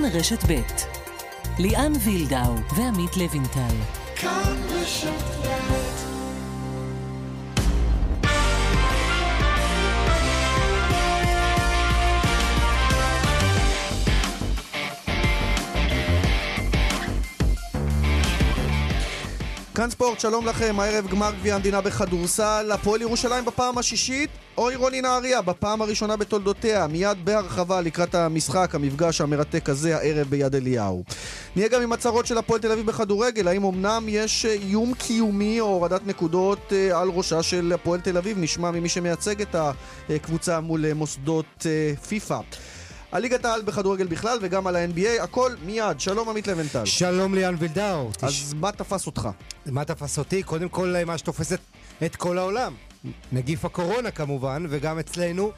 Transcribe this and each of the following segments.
כאן רשת ב' ליאן וילדאו ועמית לוינטל. כאן רשת כאן ספורט, שלום לכם, הערב גמר גביע המדינה בכדורסל, הפועל ירושלים בפעם השישית, או עירוני נהריה בפעם הראשונה בתולדותיה, מיד בהרחבה לקראת המשחק, המפגש המרתק הזה הערב ביד אליהו. נהיה גם עם הצהרות של הפועל תל אביב בכדורגל, האם אמנם יש איום קיומי או הורדת נקודות אה, על ראשה של הפועל תל אביב, נשמע ממי שמייצג את הקבוצה מול מוסדות אה, פיפ"א. על ליגת העל בכדורגל בכלל וגם על ה-NBA, הכל מיד. שלום עמית לבנטל. שלום ליאן וילדאו. אז תש... מה תפס אותך? מה תפס אותי? קודם כל מה שתופס את, את כל העולם. נגיף הקורונה כמובן, וגם אצלנו.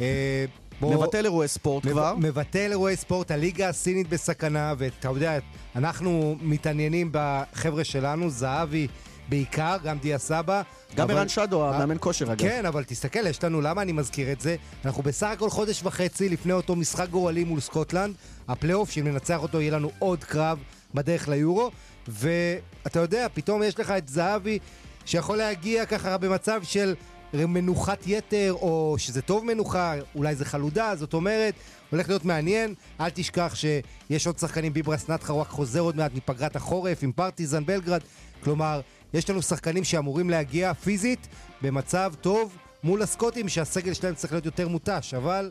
אה, בוא... מבטל אירועי ספורט מב... כבר. מבטל אירועי ספורט, הליגה הסינית בסכנה, ואתה יודע, אנחנו מתעניינים בחבר'ה שלנו, זהבי בעיקר, גם דיה סבא. גם ערן שדו, המאמן כושר אגב. כן, אבל תסתכל, יש לנו, למה אני מזכיר את זה? אנחנו בסך הכל חודש וחצי לפני אותו משחק גורלי מול סקוטלנד, הפלייאוף, שאם ננצח אותו יהיה לנו עוד קרב בדרך ליורו, ואתה יודע, פתאום יש לך את זהבי, שיכול להגיע ככה במצב של מנוחת יתר, או שזה טוב מנוחה, אולי זה חלודה, זאת אומרת, הולך להיות מעניין. אל תשכח שיש עוד שחקנים, ביברס הוא רק חוזר עוד מעט מפגרת החורף עם פרטיזן בלגרד. כלומר, יש לנו שחקנים שאמורים להגיע פיזית במצב טוב מול הסקוטים שהסגל שלהם צריך להיות יותר מותש, אבל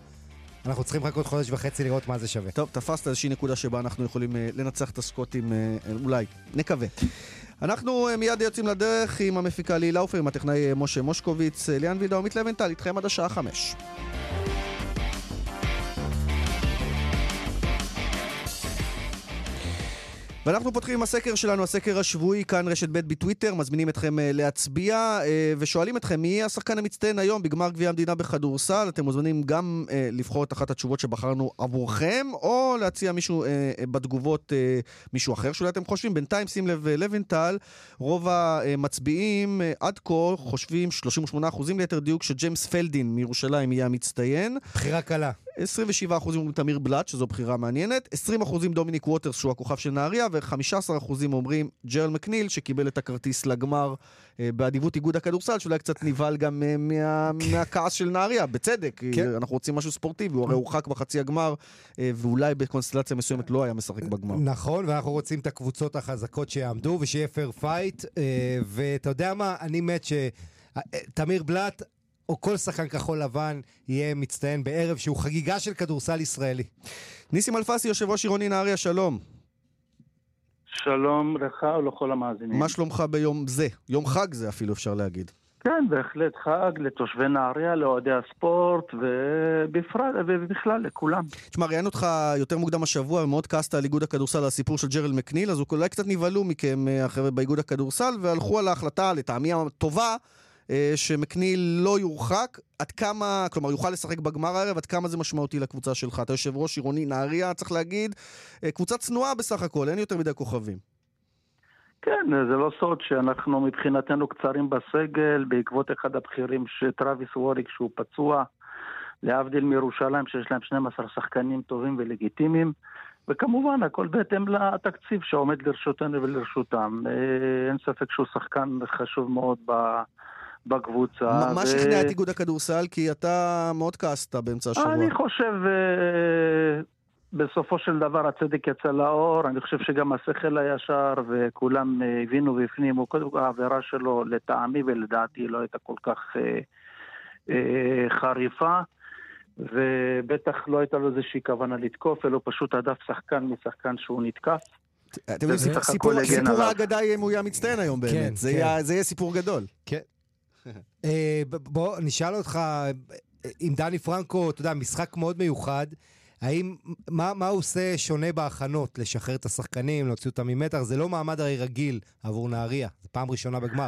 אנחנו צריכים לחכות חודש וחצי לראות מה זה שווה. טוב, תפסת איזושהי נקודה שבה אנחנו יכולים uh, לנצח את הסקוטים, uh, אולי, נקווה. אנחנו מיד יוצאים לדרך עם המפיקה לילה עופר, עם הטכנאי משה מושקוביץ, ליאן וידאו, עמית לבנטל, איתכם עד השעה חמש. ואנחנו פותחים עם הסקר שלנו, הסקר השבועי, כאן רשת ב' בטוויטר, מזמינים אתכם אה, להצביע אה, ושואלים אתכם מי יהיה השחקן המצטיין היום בגמר גביע המדינה בכדורסל. אתם מוזמנים גם אה, לבחור את אחת התשובות שבחרנו עבורכם, או להציע מישהו בתגובות, מישהו אחר שאולי אתם חושבים. בינתיים, שים לב, לוינטל, רוב המצביעים עד כה חושבים, 38% ליתר דיוק, שג'יימס פלדין מירושלים יהיה המצטיין. בחירה קלה. 27% אומרים תמיר בלאט, שזו בחירה מעניינת, 20% דומיניק ווטרס, שהוא הכוכב של נהריה, ו-15% אומרים ג'רל מקניל, שקיבל את הכרטיס לגמר אה, באדיבות איגוד הכדורסל, שאולי קצת נבהל גם אה, מה, מהכעס של נהריה, בצדק, כן. אנחנו רוצים משהו ספורטיבי, הוא הרי הורחק בחצי הגמר, אה, ואולי בקונסטלציה מסוימת לא היה משחק בגמר. נכון, ואנחנו רוצים את הקבוצות החזקות שיעמדו, ושיהיה fair fight, ואתה יודע מה, אני מת ש... תמיר בלאט, או כל שחקן כחול לבן יהיה מצטיין בערב שהוא חגיגה של כדורסל ישראלי. ניסים אלפסי, יושב ראש עירוני נהריה, שלום. שלום לך ולכל המאזינים. מה שלומך ביום זה? יום חג זה אפילו אפשר להגיד. כן, בהחלט חג לתושבי נהריה, לאוהדי הספורט, ובפרט, ובכלל לכולם. תשמע, ראיין אותך יותר מוקדם השבוע, ומאוד כעסת על איגוד הכדורסל, על הסיפור של ג'רל מקניל, אז אולי קצת נבהלו מכם, אה, החבר'ה באיגוד הכדורסל, והלכו על ההחלטה, לטעמי הטובה, אה, שמקניל לא יורחק, עד כמה, כלומר יוכל לשחק בגמר הערב, עד כמה זה משמעותי לקבוצה שלך. אתה יושב ראש עירוני נהריה, צריך להגיד, אה, קבוצה צנועה בסך הכל, אין יותר מדי כוכבים. כן, זה לא סוד שאנחנו מבחינתנו קצרים בסגל, בעקבות אחד הבכירים, טראביס ווריק, שהוא פצוע, להבדיל מירושלים, שיש להם 12 שחקנים טובים ולגיטימיים. וכמובן, הכל בהתאם לתקציב שעומד לרשותנו ולרשותם. אה, אין ספק שהוא שחקן חשוב מאוד. בקבוצה. ما, ו... מה שכנע את איגוד הכדורסל? כי אתה מאוד כעסת באמצע השבוע. אני חושב, uh, בסופו של דבר הצדק יצא לאור, אני חושב שגם השכל הישר וכולם uh, הבינו והפנימו, קודם כל העבירה שלו לטעמי ולדעתי לא הייתה כל כך uh, uh, חריפה. ובטח לא הייתה לו איזושהי כוונה לתקוף, אלא פשוט העדף שחקן משחקן שהוא נתקף. אתם יודעים, סיפור האגדה יהיה יהיה מצטיין היום באמת. כן, זה כן. יהיה סיפור גדול. אה, בוא, נשאל אותך, עם דני פרנקו, אתה יודע, משחק מאוד מיוחד. האם, מה, מה הוא עושה שונה בהכנות? לשחרר את השחקנים, להוציא אותם ממתח? זה לא מעמד הרי רגיל עבור נהריה, זו פעם ראשונה בגמר.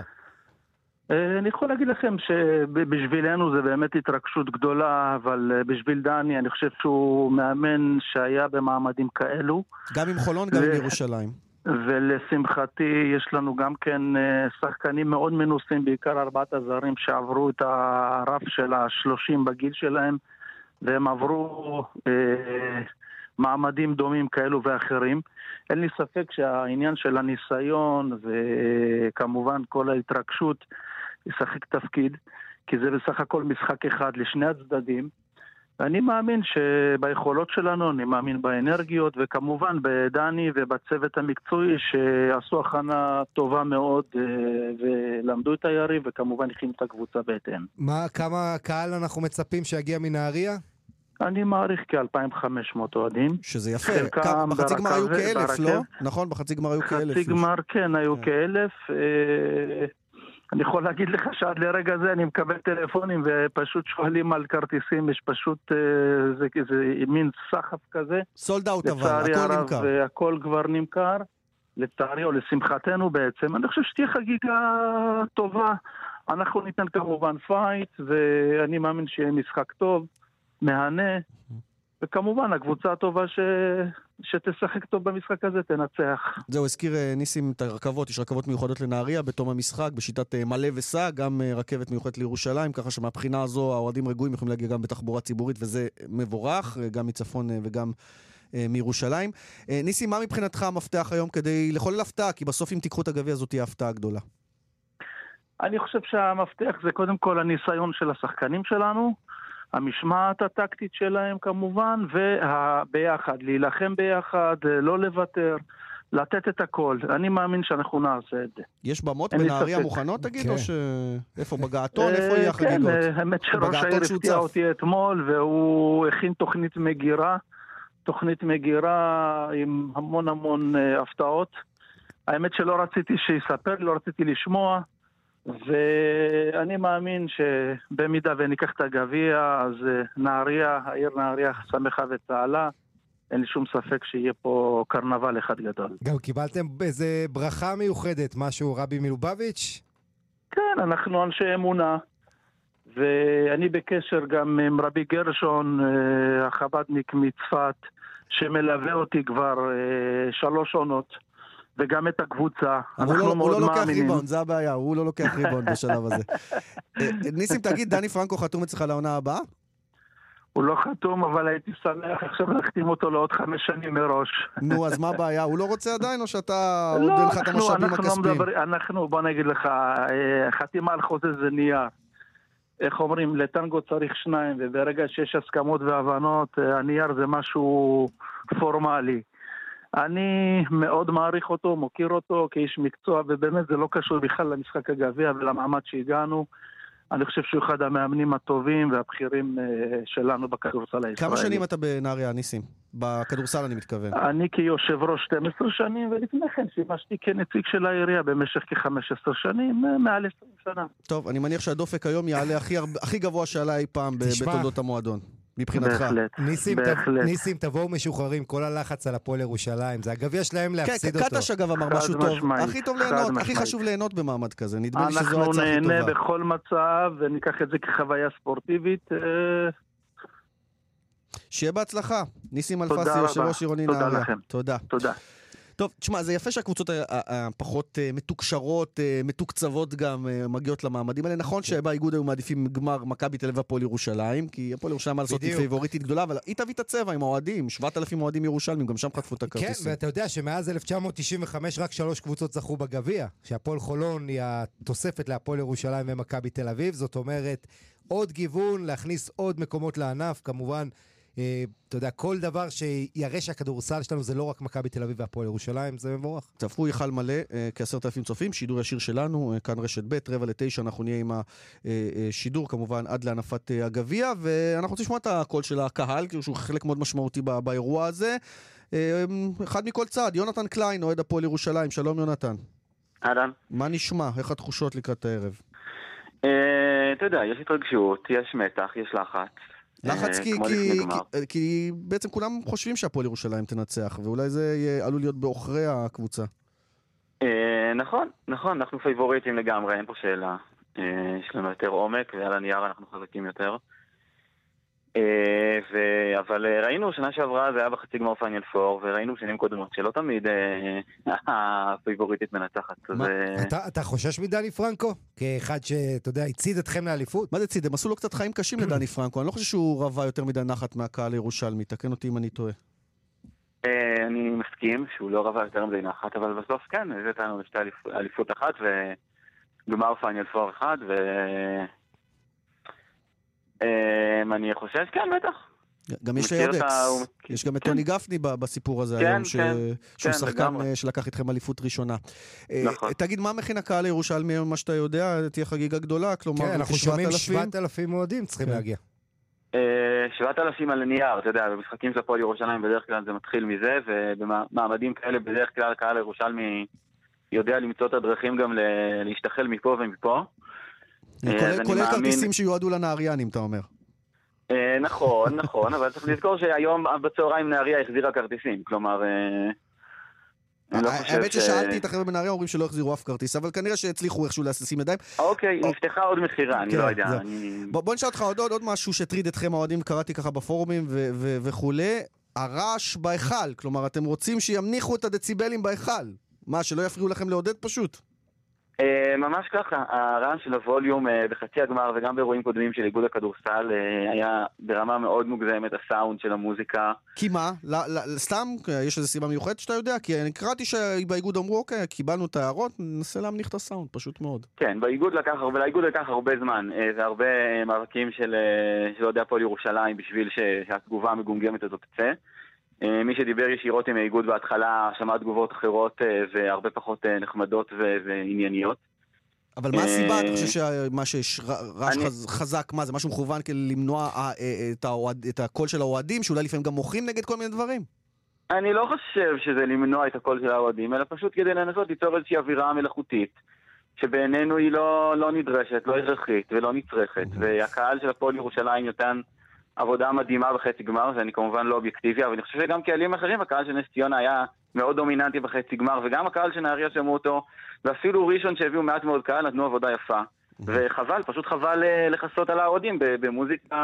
אה, אני יכול להגיד לכם שבשבילנו זה באמת התרגשות גדולה, אבל אה, בשביל דני אני חושב שהוא מאמן שהיה במעמדים כאלו. גם עם חולון, גם עם ירושלים. ולשמחתי יש לנו גם כן אה, שחקנים מאוד מנוסים, בעיקר ארבעת הזרים שעברו את הרף של השלושים בגיל שלהם, והם עברו אה, מעמדים דומים כאלו ואחרים. אין לי ספק שהעניין של הניסיון וכמובן כל ההתרגשות ישחק תפקיד, כי זה בסך הכל משחק אחד לשני הצדדים. אני מאמין שביכולות שלנו, אני מאמין באנרגיות, וכמובן בדני ובצוות המקצועי שעשו הכנה טובה מאוד אה, ולמדו את היריב, וכמובן הכינו את הקבוצה בהתאם. מה, כמה קהל אנחנו מצפים שיגיע מנהריה? אני מעריך כ-2,500 אוהדים. שזה יפה. חלקם בחצי גמר היו כאלף, לא? נכון, בחצי גמר היו כאלף. בחצי גמר, כן, היו כן. כאלף. אה, אני יכול להגיד לך שעד לרגע זה אני מקבל טלפונים ופשוט שואלים על כרטיסים, יש פשוט, אה, זה, זה מין סחף כזה. sold out אבל, הכל נמכר. והכל כבר נמכר, לצערי או לשמחתנו בעצם. אני חושב שתהיה חגיגה טובה. אנחנו ניתן כמובן פייט, ואני מאמין שיהיה משחק טוב, מהנה. וכמובן, הקבוצה הטובה ש... שתשחק טוב במשחק הזה, תנצח. זהו, הזכיר אה, ניסים את הרכבות, יש רכבות מיוחדות לנהריה בתום המשחק, בשיטת אה, מלא וסע, גם אה, רכבת מיוחדת לירושלים, ככה שמבחינה הזו האוהדים רגועים יכולים להגיע גם בתחבורה ציבורית, וזה מבורך, גם מצפון וגם מירושלים. ניסים, מה מבחינתך המפתח היום כדי לחולל הפתעה? כי בסוף אם תיקחו את הגביע זאת תהיה הפתעה גדולה. אני חושב שהמפתח זה קודם כל הניסיון של השחקנים שלנו. המשמעת הטקטית שלהם כמובן, וביחד, להילחם ביחד, לא לוותר. לתת את הכל. אני מאמין שאנחנו נעשה את זה. יש במות בנהריה מוכנות, תגיד, כן. או ש... איפה בגעתון? איפה יהיה החגיגות? כן, האמת שראש העיר הפתיע אותי אתמול, והוא הכין תוכנית מגירה. תוכנית מגירה עם המון המון אה, הפתעות. האמת שלא רציתי שיספר, לא רציתי לשמוע. ואני מאמין שבמידה וניקח את הגביע, אז אה, נהריה, העיר נהריה שמחה וצהלה. אין לי שום ספק שיהיה פה קרנבל אחד גדול. גם קיבלתם איזה ברכה מיוחדת, משהו רבי מלובביץ'? כן, אנחנו אנשי אמונה, ואני בקשר גם עם רבי גרשון, אה, החבדניק מצפת, שמלווה אותי כבר אה, שלוש עונות. וגם את הקבוצה. אנחנו לא, מאוד מאמינים. הוא לא לוקח ריבאונד, זה הבעיה, הוא לא לוקח ריבאונד בשלב הזה. אה, ניסים, תגיד, דני פרנקו חתום אצלך לעונה הבאה? הוא לא חתום, אבל הייתי שמח עכשיו להחתים אותו לעוד חמש שנים מראש. נו, אז מה הבעיה? הוא לא רוצה עדיין, או שאתה... לא, עוד אין לך את המשאבים הכספיים? אנחנו, בוא נגיד לך, אה, חתימה על חוזה זה נייר. איך אומרים, לטנגו צריך שניים, וברגע שיש הסכמות והבנות, אה, הנייר זה משהו פורמלי. אני מאוד מעריך אותו, מוקיר אותו כאיש מקצוע, ובאמת זה לא קשור בכלל למשחק הגביע ולמעמד שהגענו. אני חושב שהוא אחד המאמנים הטובים והבכירים אה, שלנו בכדורסל הישראלי. כמה שנים אתה בנהריה, ניסים? בכדורסל אני מתכוון. אני כיושב ראש 12 שנים, ולפני כן שימשתי כנציג של העירייה במשך כ-15 שנים, אה, מעל 20 שנה. טוב, אני מניח שהדופק היום יעלה הכי, הכי גבוה שעלה אי פעם בתולדות המועדון. מבחינתך. בהחלט, ניסים, בהחלט. ניסים, תבואו משוחררים, כל הלחץ על הפועל ירושלים, זה הגביע שלהם להפסיד כן, אותו. קטש אגב אמר משהו טוב, משמעית, הכי טוב ליהנות, הכי חשוב ליהנות במעמד כזה, נדמה לי שזו הצעה הכי טובה. אנחנו נהנה בכל מצב וניקח את זה כחוויה ספורטיבית. אה, שיהיה בהצלחה. ניסים אלפסי, יושב ראש עירוני נהריה. תודה לכם. תודה. תודה. טוב, תשמע, זה יפה שהקבוצות הפחות אה, מתוקשרות, אה, מתוקצבות גם, אה, מגיעות למעמדים האלה. נכון כן. שבאיגוד היו מעדיפים גמר מכבי תל אביב והפועל ירושלים, כי הפועל ירושלים, מה לעשות, היא פייבוריטית גדולה, אבל היא תביא את הצבע עם האוהדים, 7,000 אוהדים ירושלמים, גם שם חטפו את הכרטיסים. כן, ואתה יודע שמאז 1995 רק שלוש קבוצות זכו בגביע, שהפועל חולון היא התוספת להפועל ירושלים ומכבי תל אביב, זאת אומרת, עוד גיוון, להכניס עוד מקומות לענף, כמובן. אה, אתה יודע, כל דבר שיראה שהכדורסל שלנו זה לא רק מכבי תל אביב והפועל ירושלים, זה מבורך. צפו היכל מלא, אה, כעשרת אלפים צופים, שידור ישיר שלנו, אה, כאן רשת ב', רבע לתשע, אנחנו נהיה עם השידור כמובן עד להנפת הגביע, ואנחנו רוצים לשמוע את הקול של הקהל, כאילו שהוא חלק מאוד משמעותי באירוע הזה. אחד מכל צד, יונתן קליין, אוהד הפועל ירושלים, שלום יונתן. אהלן. מה נשמע? איך התחושות לקראת הערב? אתה יודע, יש התרגשות, יש מתח, יש לחץ. לחץ כי, כי, כי, כי בעצם כולם חושבים שהפועל ירושלים תנצח, ואולי זה יהיה, עלול להיות בעוכרי הקבוצה. אה, נכון, נכון, אנחנו פייבוריטים לגמרי, אין פה שאלה. אה, יש לנו יותר עומק, ועל הנייר אנחנו חזקים יותר. אה, ו... אבל אה, ראינו שנה שעברה זה היה בחצי גמר פיינל פור, וראינו שנים קודמות שלא תמיד אה, הפייבוריטית מנצחת. מה, אז... אתה, אתה חושש מדני פרנקו? כאחד שאתה יודע, הצעיד אתכם לאליפות? מה זה הצעיד? הם עשו לו קצת חיים קשים לדני פרנקו. אני לא חושב שהוא רווה יותר מדי נחת מהקהל הירושלמי, תקן אותי אם אני טועה. אני מסכים שהוא לא רווה יותר מדי נחת, אבל בסוף כן, הביא לנו לשתי אליפות אחת וגמר פיינל פור אחד, ו... אני חושב, כן, בטח. גם יש אקס, יש גם את טוני כן. גפני בסיפור הזה היום, כן, שהוא כן, שחקן אה, שלקח איתכם אליפות ראשונה. אה, נכון. תגיד, מה מכין הקהל לירושלמי היום, מה שאתה יודע? תהיה חגיגה גדולה, כלומר, כן, אנחנו שומעים 7,000 אוהדים צריכים להגיע. 7,000 אה, על הנייר, אתה יודע, במשחקים של הפועל ירושלים בדרך כלל זה מתחיל מזה, ובמעמדים כאלה בדרך כלל הקהל הירושלמי יודע למצוא את הדרכים גם להשתחל מפה ומפה. כולל כרטיסים שיועדו לנהריאנים, אתה אומר. אה, נכון, נכון, אבל צריך לזכור שהיום בצהריים נהריה החזירה כרטיסים, כלומר... אה, לא האמת ששאלתי את החבר'ה בנהריה, אומרים שלא החזירו אף כרטיס, אבל כנראה שהצליחו איכשהו לשים ידיים. אוקיי, נפתחה עוד מכירה, אני כן, לא יודע. בוא נשאל אותך עוד משהו שהטריד אתכם האוהדים, קראתי ככה בפורומים וכולי. הרעש בהיכל, כלומר, אתם רוצים שימניחו את הדציבלים בהיכל. מה, שלא יפריעו לכם לעודד פשוט? אה, ממש ככה, הרעש של הווליום אה, בחצי הגמר וגם באירועים קודמים של איגוד הכדורסל אה, היה ברמה מאוד מוגזמת, הסאונד של המוזיקה. כי מה? סתם? יש איזו סיבה מיוחדת שאתה יודע? כי אני קראתי שבאיגוד אמרו, אוקיי, קיבלנו את ההערות, ננסה להמניח את הסאונד, פשוט מאוד. כן, באיגוד לקח הרבה, לאיגוד לקח הרבה זמן, והרבה מאבקים של אוהדי הפועל ירושלים בשביל שהתגובה המגומגמת הזאת תצא. אה, מי שדיבר ישירות עם האיגוד בהתחלה שמע תגובות אחרות אה, והרבה פחות אה, נחמדות וענייניות. אבל מה הסיבה? אתה חושב שמה שיש רעש חזק, מה זה משהו מכוון כדי למנוע את הקול של האוהדים, שאולי לפעמים גם מוחים נגד כל מיני דברים? אני לא חושב שזה למנוע את הקול של האוהדים, אלא פשוט כדי לנסות ליצור איזושהי אווירה מלאכותית, שבעינינו היא לא, לא נדרשת, לא הכרחית ולא נצרכת, והקהל של הפועל ירושלים נותן עבודה מדהימה בחצי גמר, ואני כמובן לא אובייקטיבי, אבל אני חושב שגם קהלים אחרים, הקהל של נס ציונה היה מאוד דומיננטי בחצי גמר, וגם הקהל של נהריה שמעו אותו, ואפילו ראשון שהביאו מעט מאוד קהל נתנו עבודה יפה. וחבל, פשוט חבל אה, לכסות על האוהדים במוזיקה...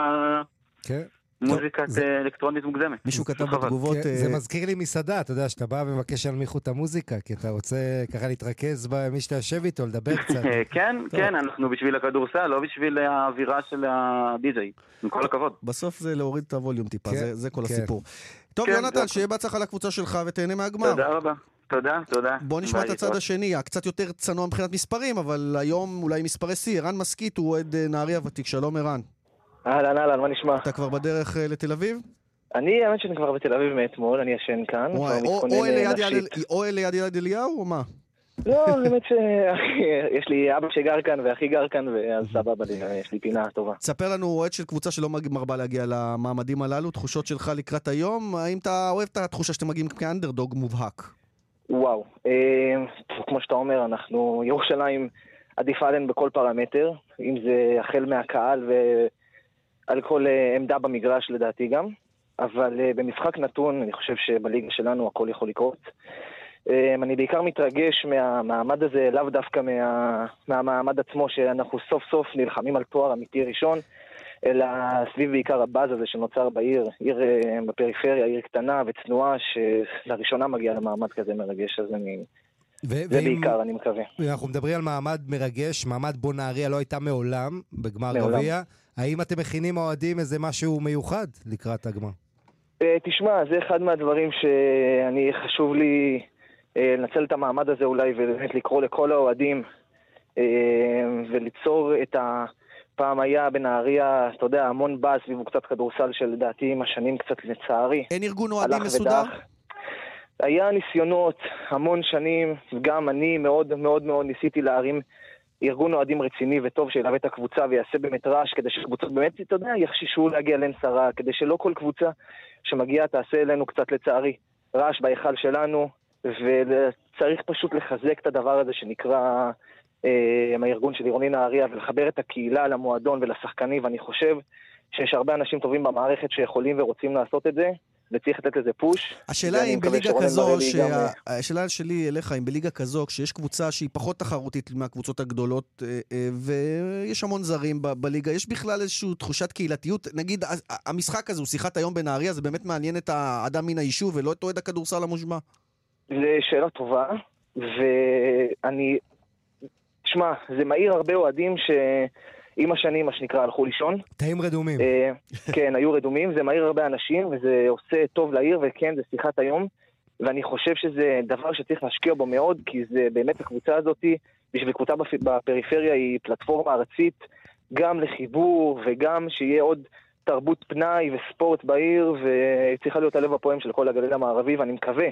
כן. מוזיקה זה... אלקטרונית מוגזמת. מישהו כתב בתגובות... כן, זה מזכיר לי מסעדה, אתה יודע, שאתה בא ומבקש שינמיכו את המוזיקה, כי אתה רוצה ככה להתרכז במי שאתה יושב איתו, לדבר קצת. כן, כן, אנחנו בשביל הכדורסל, לא בשביל האווירה של הדי-ג'יי, עם כל הכבוד. בסוף זה להוריד את הווליום טיפה, כן, זה כל כן. הסיפור. טוב, יונתן, שיהיה בהצלחה לקבוצה שלך ותהנה מהגמר. תודה רבה. תודה, תודה. בוא נשמע את הצד השני, הקצת יותר צנוע מבחינת מספרים, אבל היום אולי מספרי שיא. ערן מסכית הוא אוהד אה, נהריה ותיק, שלום ערן. אהלן, אהלן, מה נשמע? אתה כבר בדרך אה, לתל אביב? אני, האמת שאני כבר בתל אביב מאתמול, אני ישן כאן. אוהל ליד יד אליהו או מה? לא, האמת שיש לי אבא שגר כאן ואחי גר כאן, ואז סבבה יש לי פינה טובה. תספר לנו, אוהד של קבוצה שלא מרבה להגיע למעמדים הללו, תחושות שלך לקראת היום, האם אתה אוהב את התחושה שאתם מגיעים כאנדרדוג מובהק? וואו, אה, כמו שאתה אומר, אנחנו, ירושלים עדיפה עלינו בכל פרמטר, אם זה החל מהקהל ועל כל אה, עמדה במגרש לדעתי גם, אבל אה, במשחק נתון, אני חושב שבליגה שלנו הכל יכול לקרות. אה, אני בעיקר מתרגש מהמעמד הזה, לאו דווקא מה, מהמעמד עצמו, שאנחנו סוף סוף נלחמים על תואר אמיתי ראשון, אלא סביב בעיקר הבאז הזה שנוצר בעיר, עיר בפריפריה, עיר קטנה וצנועה, שלראשונה מגיעה למעמד כזה מרגש, אז אני ו- זה בעיקר, אני מקווה. אנחנו מדברים על מעמד מרגש, מעמד בו נהריה לא הייתה מעולם בגמר גביע. האם אתם מכינים אוהדים איזה משהו מיוחד לקראת הגמר? Uh, תשמע, זה אחד מהדברים שאני, חשוב לי uh, לנצל את המעמד הזה אולי ובאמת לקרוא לכל האוהדים uh, וליצור את ה... פעם היה בנהריה, אתה יודע, המון באז סביבו קצת כדורסל שלדעתי עם השנים קצת לצערי. אין ארגון אוהדים מסודר? ודח. היה ניסיונות המון שנים, גם אני מאוד מאוד מאוד ניסיתי להרים ארגון אוהדים רציני וטוב שילווה את הקבוצה ויעשה באמת רעש, כדי שקבוצות באמת, אתה יודע, יחששו להגיע לעין שרה, כדי שלא כל קבוצה שמגיעה תעשה אלינו קצת, לצערי, רעש בהיכל שלנו, וצריך פשוט לחזק את הדבר הזה שנקרא אה, הארגון של עירוני נהריה, ולחבר את הקהילה למועדון ולשחקנים, ואני חושב שיש הרבה אנשים טובים במערכת שיכולים ורוצים לעשות את זה. וצריך לתת לזה פוש. השאלה היא אם בליגה כזו, שה... אה, השאלה שלי אליך, אם בליגה כזו, כשיש קבוצה שהיא פחות תחרותית מהקבוצות הגדולות, אה, אה, ויש המון זרים ב- בליגה, יש בכלל איזושהי תחושת קהילתיות? נגיד, המשחק הזה הוא שיחת היום בנהריה, זה באמת מעניין את האדם מן היישוב ולא את אוהד הכדורסל המושבע? זו שאלה טובה, ואני... תשמע, זה מעיר הרבה אוהדים ש... עם השנים, מה שנקרא, הלכו לישון. תאים רדומים. כן, היו רדומים, זה מהיר הרבה אנשים, וזה עושה טוב לעיר, וכן, זה שיחת היום. ואני חושב שזה דבר שצריך להשקיע בו מאוד, כי זה באמת הקבוצה הזאת, בשביל קבוצה בפריפריה היא פלטפורמה ארצית, גם לחיבור וגם שיהיה עוד תרבות פנאי וספורט בעיר, וצריכה להיות הלב הפועם של כל הגליל המערבי, ואני מקווה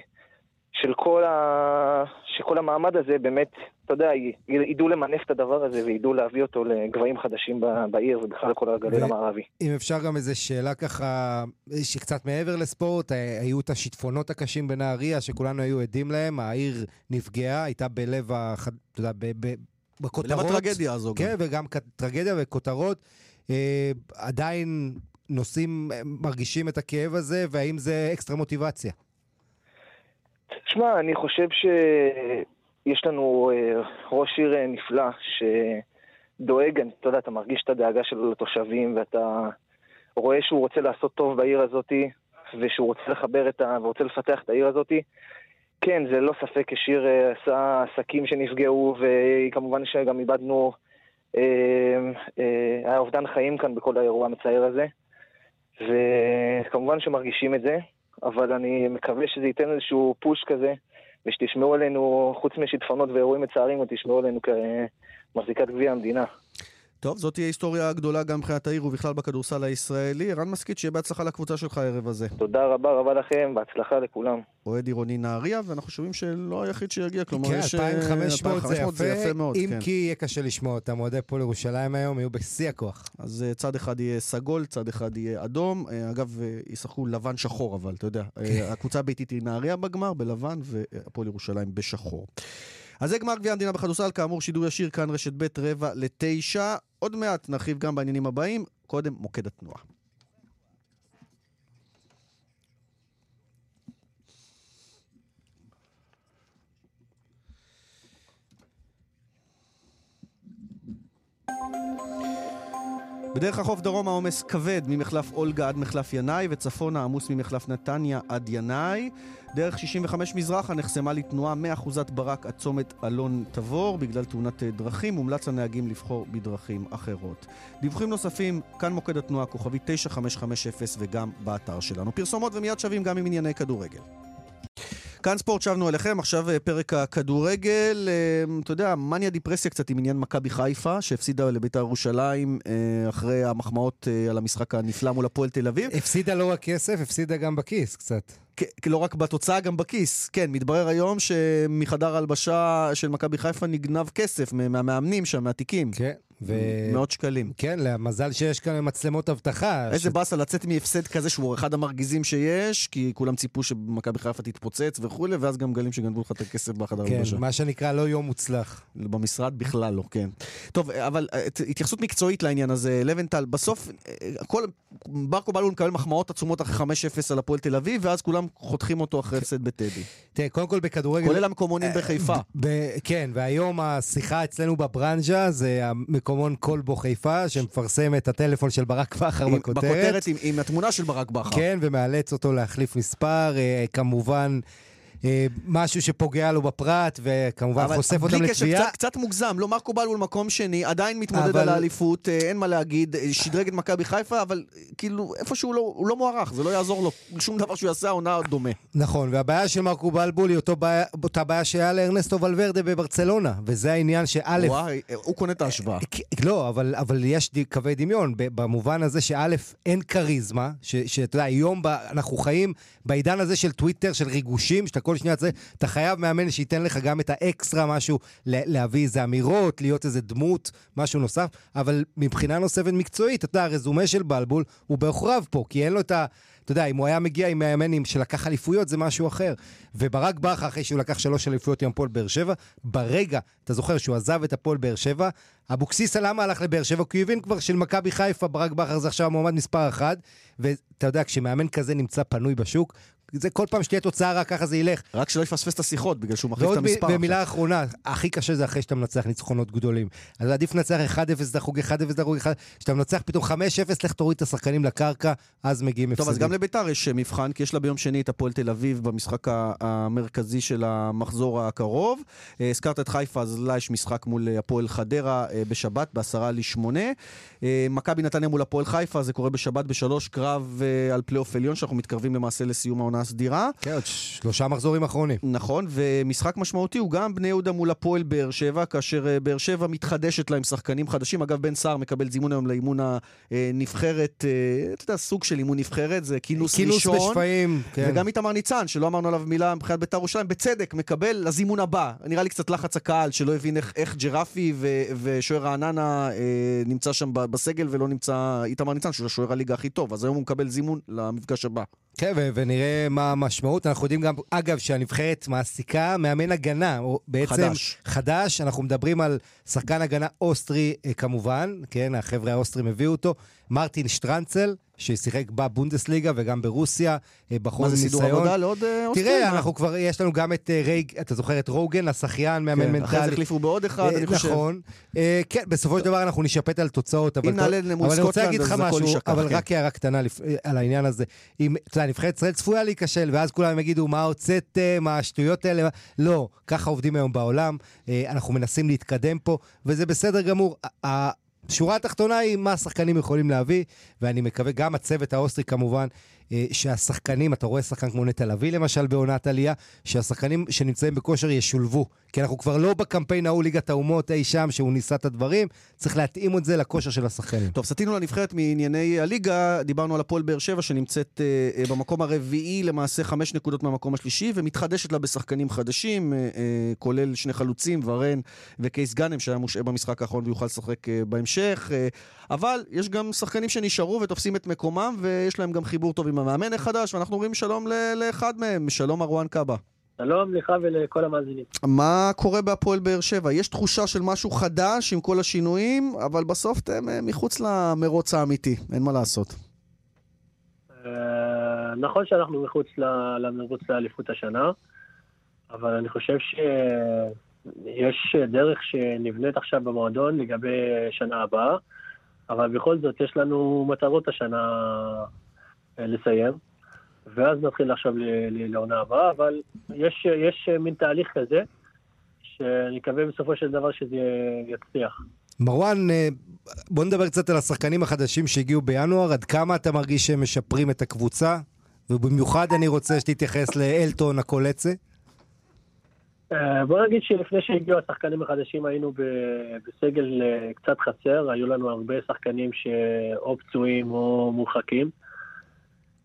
של כל, ה... שכל המעמד הזה באמת, אתה יודע, ידעו למנף את הדבר הזה וידעו להביא אותו לגבהים חדשים בעיר ובכלל לכל הגליל ו... המערבי. אם אפשר גם איזו שאלה ככה, שקצת מעבר לספורט, היו את השיטפונות הקשים בנהריה שכולנו היו עדים להם, העיר נפגעה, הייתה בלב, הח... אתה יודע, ב... ב... בכותרות. בלב הטרגדיה הזו כן, גם. וגם טרגדיה וכותרות. אה, עדיין נוסעים, מרגישים את הכאב הזה, והאם זה אקסטרה מוטיבציה? שמע, אני חושב שיש לנו אה, ראש עיר אה, נפלא שדואג, אתה יודע, אתה מרגיש את הדאגה שלו לתושבים ואתה רואה שהוא רוצה לעשות טוב בעיר הזאתי ושהוא רוצה לחבר את ה... ורוצה לפתח את העיר הזאתי. כן, זה לא ספק, השיר אה, עשה עסקים שנפגעו וכמובן שגם איבדנו, היה אובדן חיים כאן בכל האירוע המצער הזה וכמובן שמרגישים את זה. אבל אני מקווה שזה ייתן איזשהו פוש כזה, ושתשמעו עלינו, חוץ משיטפונות ואירועים מצערים, תשמעו עלינו כמחזיקת גביע המדינה. טוב, זאת תהיה היסטוריה גדולה גם מבחינת העיר ובכלל בכדורסל הישראלי. ערן מסכית, שיהיה בהצלחה לקבוצה שלך הערב הזה. תודה רבה רבה לכם, בהצלחה לכולם. אוהד עירוני נהריה, ואנחנו שומעים שלא היחיד שיגיע, כלומר כן, יש... 2,500 זה, זה יפה מאוד, אם כן. כי יהיה קשה לשמוע אותם, אוהדי פועל ירושלים היום יהיו בשיא הכוח. אז אה, צד אחד יהיה סגול, צד אחד יהיה אדום. אה, אגב, אה, ישחקו לבן שחור, אבל אתה יודע. הקבוצה הביתית היא נהריה בגמר, בלבן, והפועל ירושלים בשחור. אז זה גמר גביע המדינה בכדורסל, כאמור שידור ישיר כאן רשת ב' רבע לתשע. עוד מעט נרחיב גם בעניינים הבאים, קודם מוקד התנועה. בדרך החוף דרום העומס כבד ממחלף אולגה עד מחלף ינאי וצפונה עמוס ממחלף נתניה עד ינאי. דרך 65 מזרחה נחסמה לתנועה מאחוזת ברק עד צומת אלון תבור בגלל תאונת דרכים. מומלץ לנהגים לבחור בדרכים אחרות. דיווחים נוספים, כאן מוקד התנועה, כוכבי 9550 וגם באתר שלנו. פרסומות ומיד שווים גם עם ענייני כדורגל. כאן ספורט שבנו אליכם, עכשיו אה, פרק הכדורגל. אה, אתה יודע, מניה דיפרסיה קצת עם עניין מכבי חיפה, שהפסידה לבית"ר ירושלים אה, אחרי המחמאות על המשחק הנפלא מול הפועל תל אביב. הפסידה לא רק כסף, הפסידה גם בכיס קצת. לא רק בתוצאה, גם בכיס. כן, מתברר היום שמחדר ההלבשה של מכבי חיפה נגנב כסף מהמאמנים שם, מהתיקים. כן. ו... מאות שקלים. כן, למזל שיש כאן מצלמות אבטחה. איזה ש... באסה לצאת מהפסד כזה שהוא אחד המרגיזים שיש, כי כולם ציפו שמכבי חיפה תתפוצץ וכולי, ואז גם גלים שגנבו לך את הכסף בחדר כן, מה שנקרא לא יום מוצלח. במשרד בכלל לא, כן. טוב, אבל אה, התייחסות מקצועית לעניין הזה, לבנטל, בסוף, אה, כל... ברקו בלול מקבל מחמאות עצומות אחרי 5-0 על הפועל תל אביב, ואז כולם חותכים אותו אחרי הפסד בטדי. תראה, קודם כל בכדורגל... כולל המקומונים אה, בחיפה. כן, והיום השיחה אצלנו בברנז'ה זה המקומון כלבו חיפה, שמפרסם את הטלפון של ברק בכר בכותרת. בכותרת עם, עם התמונה של ברק בכר. כן, ומאלץ אותו להחליף מספר. אה, כמובן... אה, משהו שפוגע לו בפרט, וכמובן חושף אותם לתביעה. אבל בלי קשר, קצת מוגזם, לא מרקו בלבול מקום שני, עדיין מתמודד אבל... על האליפות, אה, אין מה להגיד, אה, שדרג את מכבי חיפה, אבל כאילו, איפשהו לא, הוא לא מוערך, זה לא יעזור לו, שום דבר שהוא יעשה, העונה דומה. נכון, והבעיה של מרקו בלבול היא בעיה, אותה בעיה שהיה לארנסטו ולוורדה בברצלונה, וזה העניין שא'... וואי, הוא קונה את ההשוואה. לא, אבל, אבל יש קווי דמיון, במובן הזה שא', אין כריזמה, שאתה יודע, היום אנחנו חיים בעידן הזה של טוויטר, של ריגושים, שאתה כל שנייה צריך, אתה חייב מאמן שייתן לך גם את האקסטרה משהו, להביא איזה אמירות, להיות איזה דמות, משהו נוסף, אבל מבחינה נוספת מקצועית, אתה יודע, הרזומה של בלבול הוא בעוכריו פה, כי אין לו את ה... אתה יודע, אם הוא היה מגיע עם מאמנים שלקח אליפויות, זה משהו אחר. וברק בכר, אחרי שהוא לקח שלוש אליפויות עם הפועל באר שבע, ברגע, אתה זוכר שהוא עזב את הפועל באר שבע, אבוקסיס למה הלך לבאר שבע? כי הוא הבין כבר שלמכבי חיפה, ברק בכר זה עכשיו המועמד מספר אחת, ואתה יודע, כשמאמן כזה נמצא פנוי בשוק, זה כל פעם שתהיה תוצאה רע, ככה זה ילך. רק שלא יפספס את השיחות, בגלל שהוא מחליף את המספר. ומילה אחרונה, הכי קשה זה אחרי שאתה מנצח ניצחונות גדולים. אז עדיף לנצח 1-0 דחוק, 1-0 דחוק, כשאתה מנצח פתאום 5-0, לך תוריד את השחקנים לקרקע, אז מגיעים הפסדים. טוב, אז גם לביתר יש מבחן, כי יש לה ביום שני את הפועל תל אביב במשחק המרכזי של המחזור הקרוב. אה, הזכרת את חיפה, אז לה יש משחק מול הפועל חדרה אה, בשבת, בעשרה לשמונה. אה, מכבי נתניה מול הפועל חיפה, זה קורה בשבת בשלוש, קרב על פלייאוף עליון, שאנחנו מתקרבים למעשה לסיום העונה הסדירה. כן, עוד שלושה מחזורים אחרונים. נכון, ומשחק משמעותי הוא גם בני יהודה מול הפועל באר שבע, כאשר באר שבע מתחדשת לה עם שחקנים חדשים. אגב, בן סער מקבל זימון היום לאימון הנבחרת, אתה יודע, סוג של אימון נבחרת, זה כינוס, כינוס ראשון. כינוס בשפיים, כן. וגם איתמר ניצן, שלא אמרנו עליו מילה מבחינת בית"ר ירושלים, בצדק, מקבל לזימון הבא. נראה לי קצת לחץ הקהל, שלא הבין איך, איך ג'רפי ו, ושוער רעננה אה, נמצא שם בסגל ולא נמצא איתמר ניצן, שהוא שוער הליגה הכי טוב. אז היום הוא מקבל זימון למפגש הבא. כן, ו- ונראה מה המשמעות. אנחנו יודעים גם, אגב, שהנבחרת מעסיקה מאמן הגנה, או בעצם חדש. חדש. אנחנו מדברים על שחקן הגנה אוסטרי אה, כמובן, כן, החבר'ה האוסטרים הביאו אותו, מרטין שטרנצל, ששיחק בבונדסליגה וגם ברוסיה, אה, בחור עם ניסיון. מה זה סידור עבודה לעוד אה, אוסטרים? תראה, אנחנו כבר, יש לנו גם את רייג, אתה זוכר את רוגן, השחיין, מאמן כן, מנטלי. אחרי זה החליפו בעוד אחד, אני חושב. נכון. כן, בסופו של דבר אנחנו נשפט על תוצאות, אבל... אם נעלה למול סקוטלנד, אז הכל יישכח. אבל רק הערה קטנה על העניין הזה. אם, אתה יודע, נבחרת ישראל צפויה להיכשל, ואז כולם יגידו, מה הוצאתם, מה השטויות האלה? לא, ככה עובדים היום בעולם, אנחנו מנסים להתקדם פה, וזה בסדר גמור. השורה התחתונה היא מה השחקנים יכולים להביא, ואני מקווה, גם הצוות האוסטרי כמובן, אה, שהשחקנים, אתה רואה שחקן כמו נטע לביא למשל בעונת עלייה, שהשחקנים שנמצאים בכושר ישולבו. כי אנחנו כבר לא בקמפיין ההוא ליגת האומות אי שם, שהוא ניסה את הדברים, צריך להתאים את זה לכושר של השחקנים. טוב, סטינו לנבחרת מענייני הליגה, דיברנו על הפועל באר שבע שנמצאת אה, אה, במקום הרביעי, למעשה חמש נקודות מהמקום השלישי, ומתחדשת לה בשחקנים חדשים, אה, אה, כולל שני חלוצים, ורן וקייס גאנם, שהיה מושעה במשחק האחרון ויוכל לשחק אה, בהמשך. אה, אבל יש גם שחקנים שנשארו ותופסים את מקומם, ויש להם גם חיבור טוב עם המאמן החדש, ואנחנו אומרים שלום לאחד מהם, שלום ארואן קאבה. שלום לך ולכל המאזינים. מה קורה בהפועל באר שבע? יש תחושה של משהו חדש עם כל השינויים, אבל בסוף אתם אה, מחוץ למרוץ האמיתי, אין מה לעשות. אה, נכון שאנחנו מחוץ למרוץ לאליפות השנה, אבל אני חושב שיש דרך שנבנית עכשיו במועדון לגבי שנה הבאה, אבל בכל זאת יש לנו מטרות השנה אה, לסיים. ואז נתחיל עכשיו לעונה הבאה, אבל יש, יש מין תהליך כזה, שאני מקווה בסופו של דבר שזה יצליח. מרואן, אה, בוא נדבר קצת על השחקנים החדשים שהגיעו בינואר, עד כמה אתה מרגיש שהם משפרים את הקבוצה? ובמיוחד אני רוצה שתתייחס לאלטון הקולצה. אה, בוא נגיד שלפני שהגיעו השחקנים החדשים היינו בסגל אה, קצת חסר, היו לנו הרבה שחקנים שאו פצועים או מורחקים.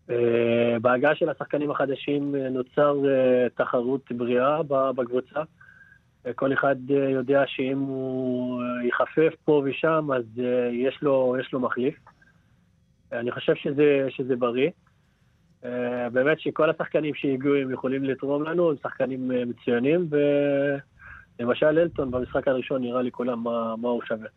אה, בהגעה של השחקנים החדשים נוצר תחרות בריאה בקבוצה. כל אחד יודע שאם הוא יחפף פה ושם, אז יש לו, יש לו מחליף. אני חושב שזה, שזה בריא. באמת שכל השחקנים שהגיעו הם יכולים לתרום לנו, הם שחקנים מצוינים, ולמשל אלטון במשחק הראשון נראה לי כולם מה, מה הוא שווה.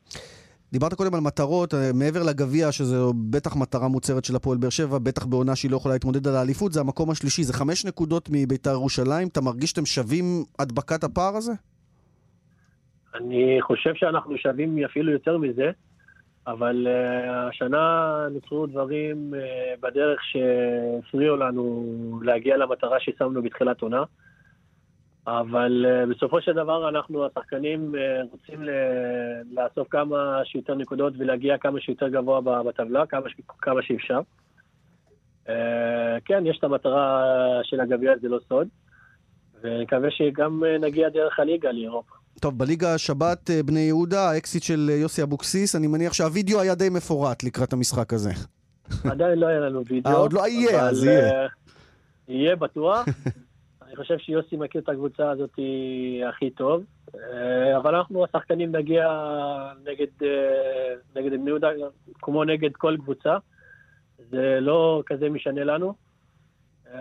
דיברת קודם על מטרות, אה, מעבר לגביע, שזו בטח מטרה מוצהרת של הפועל באר שבע, בטח בעונה שהיא לא יכולה להתמודד על האליפות, זה המקום השלישי, זה חמש נקודות מביתר ירושלים. אתה מרגיש שאתם שווים הדבקת הפער הזה? אני חושב שאנחנו שווים אפילו יותר מזה, אבל uh, השנה נוצרו דברים uh, בדרך שהפריעו לנו להגיע למטרה ששמנו בתחילת עונה. אבל uh, בסופו של דבר אנחנו, השחקנים, uh, רוצים לאסוף כמה שיותר נקודות ולהגיע כמה שיותר גבוה בטבלה, כמה, ש- כמה שאפשר. Uh, כן, יש את המטרה של הגביע, זה לא סוד, ואני מקווה שגם נגיע דרך הליגה לאירופה. טוב, בליגה השבת בני יהודה, האקסיט של יוסי אבוקסיס, אני מניח שהווידאו היה די מפורט לקראת המשחק הזה. עדיין לא היה לנו וידאו. עוד לא יהיה, אז יהיה. יהיה בטוח. אני חושב שיוסי מכיר את הקבוצה הזאת הכי טוב, אה, אבל אנחנו השחקנים נגיע נגד, אה, נגד בני יהודה כמו נגד כל קבוצה, זה לא כזה משנה לנו. אה,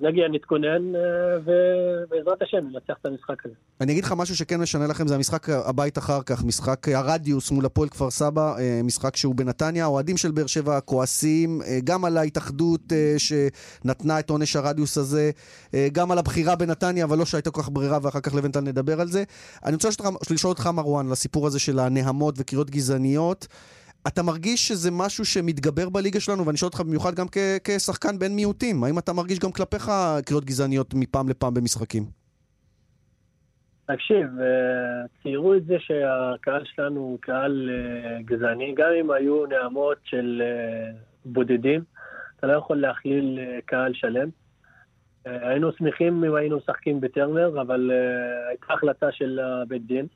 נגיע, נתכונן, אה, ובעזרת השם ננצח את המשחק הזה. אני אגיד לך משהו שכן משנה לכם, זה המשחק הבית אחר כך, משחק הרדיוס מול הפועל כפר סבא, אה, משחק שהוא בנתניה. האוהדים של באר שבע כועסים גם על ההתאחדות שנתנה את עונש הרדיוס הזה, גם על הבחירה בנתניה, אבל לא שהייתה כל כך ברירה, ואחר כך לבנטל נדבר על זה. אני רוצה לשאול אותך, מרואן, לסיפור הזה של הנהמות וקריאות גזעניות. אתה מרגיש שזה משהו שמתגבר בליגה שלנו, ואני שואל אותך במיוחד גם כ- כשחקן בן מיעוטים, האם אתה מרגיש גם כלפיך קריאות גזעניות מפעם לפעם במשחקים? תקשיב, אה, ציירו את זה שהקהל שלנו הוא קהל אה, גזעני, גם אם היו נעמות של אה, בודדים, אתה לא יכול להכליל קהל שלם. היינו שמחים אם היינו משחקים בטרנר, אבל הייתה החלטה של בית דין.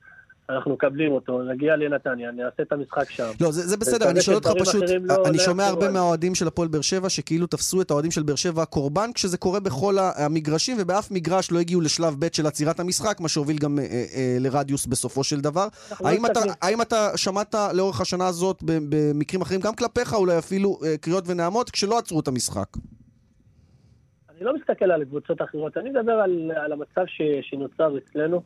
אנחנו מקבלים אותו, נגיע לנתניה, נעשה את המשחק שם. לא, זה, זה בסדר, אני שואל אותך פשוט, לא, אני לא שומע הרבה מהאוהדים של הפועל באר שבע שכאילו תפסו את האוהדים של באר שבע קורבן, כשזה קורה בכל המגרשים, ובאף מגרש לא הגיעו לשלב ב' של עצירת המשחק, מה שהוביל גם אה, אה, לרדיוס בסופו של דבר. לא האם, לא אתה, האם אתה שמעת לאורך השנה הזאת במקרים אחרים, גם כלפיך אולי אפילו אה, קריאות ונעמות, כשלא עצרו את המשחק? אני לא מסתכל על קבוצות אחרות, אני מדבר על, על המצב ש, שנוצר אצלנו.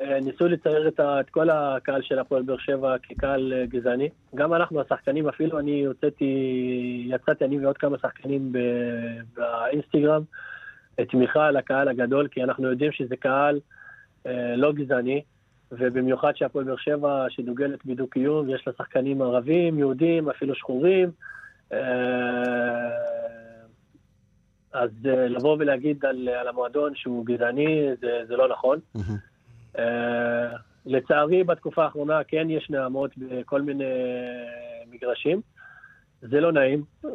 אה, ניסו לצייר את, את כל הקהל של הפועל באר שבע כקהל אה, גזעני. גם אנחנו, השחקנים, אפילו אני הוצאתי, יצאתי אני ועוד כמה שחקנים באינסטגרם, תמיכה לקהל הגדול, כי אנחנו יודעים שזה קהל אה, לא גזעני, ובמיוחד שהפועל באר שבע, שדוגלת בדו-קיום, יש לה שחקנים ערבים, יהודים, אפילו שחורים. אז לבוא ולהגיד על, על המועדון שהוא גזעני, זה, זה לא נכון. Mm-hmm. אה, לצערי, בתקופה האחרונה כן יש נעמות בכל מיני מגרשים. זה לא נעים, uh,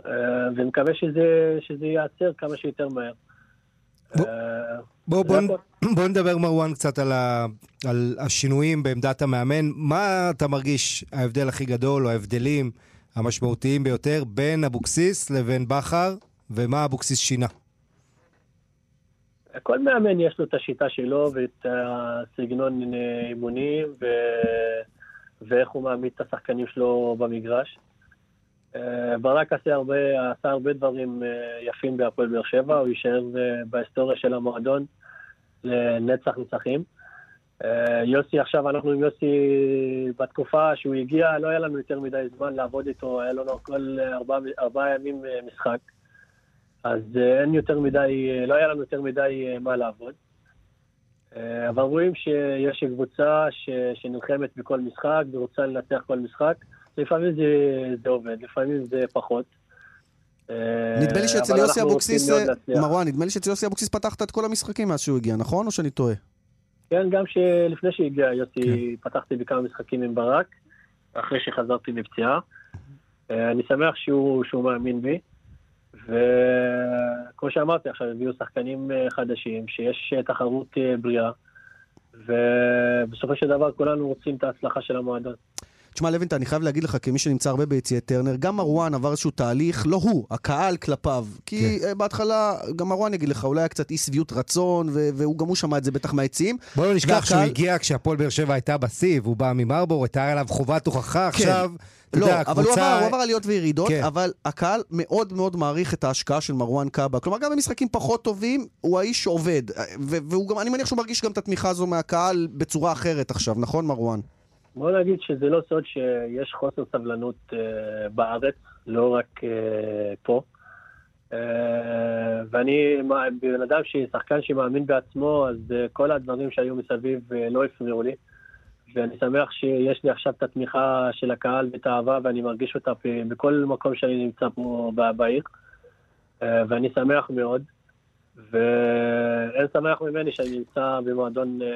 ומקווה שזה, שזה ייעצר כמה שיותר מהר. בוא, uh, בוא, בוא, בוא נדבר, מרואן, קצת על, ה, על השינויים בעמדת המאמן. מה אתה מרגיש ההבדל הכי גדול, או ההבדלים המשמעותיים ביותר, בין אבוקסיס לבין בכר, ומה אבוקסיס שינה? כל מאמן יש לו את השיטה שלו ואת הסגנון אימונים ו... ואיך הוא מעמיד את השחקנים שלו במגרש. אה, ברק עשה הרבה, עשה הרבה דברים אה, יפים בהפועל באר שבע, הוא יישאר אה, בהיסטוריה של המועדון לנצח נצחים. יוסי, עכשיו אנחנו עם יוסי בתקופה שהוא הגיע, לא היה לנו יותר מדי זמן לעבוד איתו, היה לנו כל ארבעה ארבע ימים משחק. אז אה, אין יותר מדי, אה, לא היה לנו יותר מדי אה, מה לעבוד. אבל רואים שיש קבוצה ש, שנלחמת בכל משחק ורוצה לנצח כל משחק. לפעמים זה, זה עובד, לפעמים זה פחות. נדמה לי שאצל יוסי אבוקסיס, מרואן, נדמה לי שאצל יוסי אבוקסיס פתחת את כל המשחקים מאז שהוא הגיע, נכון? או שאני טועה? כן, גם לפני שהגיע יוסי, כן. פתחתי בכמה משחקים עם ברק, אחרי שחזרתי מפציעה. אני שמח שהוא, שהוא מאמין בי. וכמו שאמרתי, עכשיו הביאו שחקנים אה, חדשים, שיש אה, תחרות אה, בריאה, ובסופו של דבר כולנו רוצים את ההצלחה של המועדון. תשמע, לוינטה, אני חייב להגיד לך, כמי שנמצא הרבה ביציעי טרנר, גם מרואן עבר איזשהו תהליך, לא הוא, הקהל כלפיו. כי כן. בהתחלה, גם מרואן יגיד לך, אולי היה קצת אי שביעות רצון, והוא גם הוא שמע את זה בטח מהיציעים. בוא לא נשכח והקהל... שהוא הגיע כשהפועל באר שבע הייתה בשיא, והוא בא ממרבור, הייתה עליו חובת הוכחה כן. עכשיו. לא, יודע, אבל קבוצה... הוא עבר, הוא עבר עליות וירידות, כן. אבל הקהל מאוד מאוד מעריך את ההשקעה של מרואן קאבה. כלומר, גם במשחקים פחות טובים, הוא האיש שעובד. והוא גם, אני מניח שהוא מרגיש גם את התמיכה הזו מהקהל בצורה אחרת עכשיו, נכון מרואן? בוא נגיד שזה לא סוד שיש חוסר סבלנות uh, בארץ, לא רק uh, פה. Uh, ואני בן אדם, שחקן שמאמין בעצמו, אז uh, כל הדברים שהיו מסביב uh, לא הפריעו לי. ואני שמח שיש לי עכשיו את התמיכה של הקהל ואת האהבה, ואני מרגיש אותה בכל מקום שאני נמצא פה בעיר. ואני שמח מאוד. ואין שמח ממני שאני נמצא במועדון אה,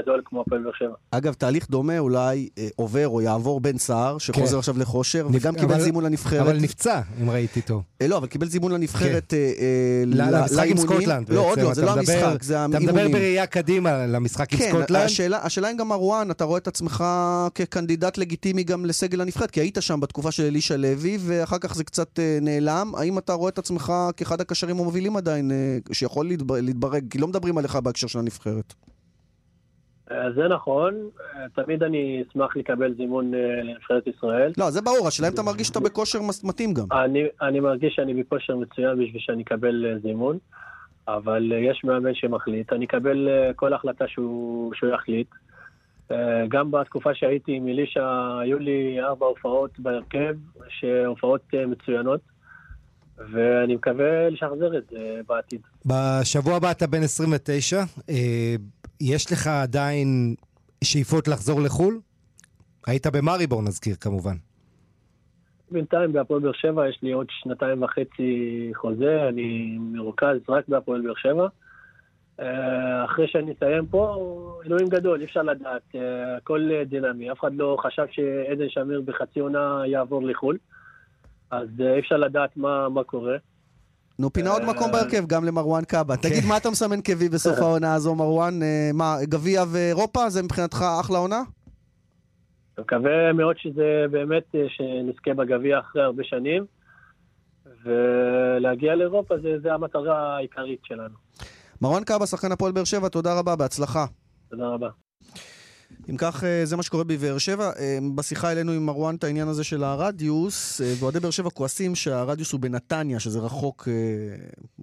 גדול כמו הפועל באר שבע. אגב, תהליך דומה אולי אה, עובר או יעבור בן סער, שחוזר כן. עכשיו לכושר, נפ... וגם קיבל זימון לנבחרת. אבל נפצע, אם ראיתי טוב. אה, לא, אבל קיבל זימון לנבחרת כן. למשחק עם סקוטלנד. לא, עוד לא, זה לא המשחק, זה האימונים. אתה מדבר בראייה קדימה למשחק עם כן, סקוטלנד? כן, השאלה אם גם מרואן, אתה רואה את עצמך כקנדידט לגיטימי גם לסגל הנבחרת, כי היית שם בתקופה של אלישע לוי, ואחר כך זה קצת נעלם. האם אתה רואה את עצמך כאחד הקשרים המובילים עדיין, שיכול להתברג, כי לא מדברים עליך בהקשר של הנבחרת. אה, זה נכון, אה, תמיד אני אשמח לקבל זימון אה, לנבחרת ישראל. לא, זה ברור, השאלה אם אתה מרגיש שאתה בכושר מתאים גם. אני, אני מרגיש שאני בכושר מצוין בשביל שאני אקבל זימון. אבל יש מאמן שמחליט. אני אקבל כל החלטה שהוא, שהוא יחליט. גם בתקופה שהייתי עם אלישע, היו לי ארבע הופעות בהרכב, שהופעות מצוינות. ואני מקווה לשחזר את זה בעתיד. בשבוע הבא אתה בן 29, יש לך עדיין שאיפות לחזור לחו"ל? היית במאריבור נזכיר כמובן. בינתיים בהפועל באר שבע יש לי עוד שנתיים וחצי חוזה, אני מרוכז רק בהפועל באר שבע. אה, אחרי שאני אסיים פה, אלוהים גדול, אי אפשר לדעת, אה, הכל דינמי. אף אחד לא חשב שעדן שמיר בחצי עונה יעבור לחו"ל, אז אה, אי אפשר לדעת מה, מה קורה. נו, פינה עוד מקום בהרכב, גם למרואן קאבה. כן. תגיד, מה אתה מסמן קווי בסוף העונה הזו, מרואן? מה, גביע ואירופה? זה מבחינתך אחלה עונה? אני מקווה מאוד שזה באמת, אה, שנזכה בגביע אחרי הרבה שנים, ולהגיע לאירופה זה, זה המטרה העיקרית שלנו. מרואן קאבה, שחקן הפועל באר שבע, תודה רבה, בהצלחה. תודה רבה. אם כך, אה, זה מה שקורה בבאר שבע. אה, בשיחה העלינו עם מרואן את העניין הזה של הרדיוס, אה, ואוהדי באר שבע כועסים שהרדיוס הוא בנתניה, שזה רחוק,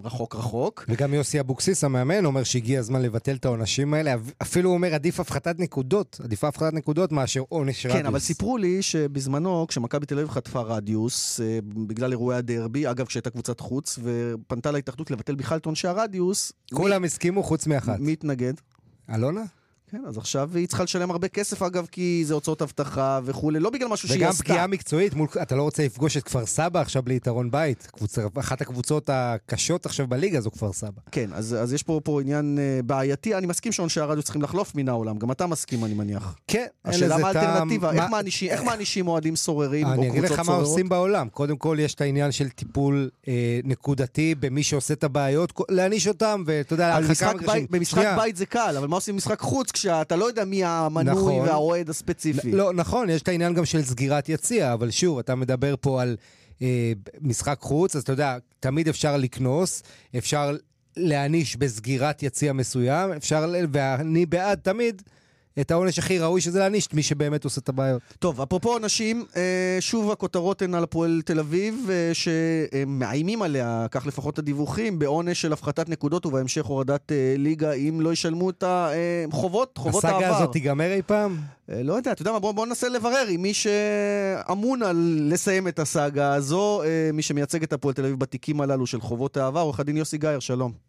רחוק רחוק. וגם יוסי אבוקסיס, המאמן, אומר שהגיע הזמן לבטל את העונשים האלה. אפילו הוא אומר, עדיף הפחתת נקודות, עדיפה הפחתת נקודות מאשר עונש כן, רדיוס. כן, אבל סיפרו לי שבזמנו, כשמכבי תל אביב חטפה רדיוס, בגלל אירועי הדרבי, אגב, כשהייתה קבוצת חוץ, ופנתה להתאחדות לבטל בכלל את עונשי הרדיוס... כולם מי... הסכימו חוץ מאחת. מי התנגד? אלונה? כן, אז עכשיו היא צריכה לשלם הרבה כסף, אגב, כי זה הוצאות אבטחה וכולי, לא בגלל משהו שהיא עשתה. וגם פגיעה מקצועית, מול, אתה לא רוצה לפגוש את כפר סבא עכשיו ליתרון בית. קבוצה, אחת הקבוצות הקשות עכשיו בליגה זו כפר סבא. כן, אז, אז יש פה, פה עניין uh, בעייתי. אני מסכים שעונשי הרדיו צריכים לחלוף מן העולם, גם אתה מסכים, אני מניח. כן, השאלה מה האלטרנטיבה, איך, מה... מענישים, איך מענישים אוהדים סוררים או קבוצות סוררות? אני אגיד לך מה עושים בעולם. קודם כל, יש את העניין של טיפול אה, נקודתי במי שעושה את הבעיות, להעניש אותם, ואתה יודע, במשחק בית זה קל, אבל מה עושים במשחק חוץ כשאתה לא יודע מי המנוי נכון, והאוהד הספציפי. לא, נכון, יש את העניין גם של סגירת יציע, אבל שוב, אתה מדבר פה על אה, משחק חוץ, אז אתה יודע, תמיד אפשר לקנוס, אפשר להעניש בסגירת יציע מסוים, אפשר, ואני בעד תמיד את העונש הכי ראוי שזה להעניש את מי שבאמת עושה את הבעיות. טוב, אפרופו עונשים, אה, שוב הכותרות הן על הפועל תל אביב, אה, שמאיימים עליה, כך לפחות הדיווחים, בעונש של הפחתת נקודות ובהמשך הורדת אה, ליגה אם לא ישלמו את החובות, חובות העבר. הסאגה הזאת תיגמר אי פעם? לא יודע, אתה יודע מה, בואו בוא ננסה לברר עם מי שאמון על לסיים את הסאגה הזו, מי שמייצג את הפועל תל אביב בתיקים הללו של חובות העבר, עורך הדין יוסי גייר, שלום.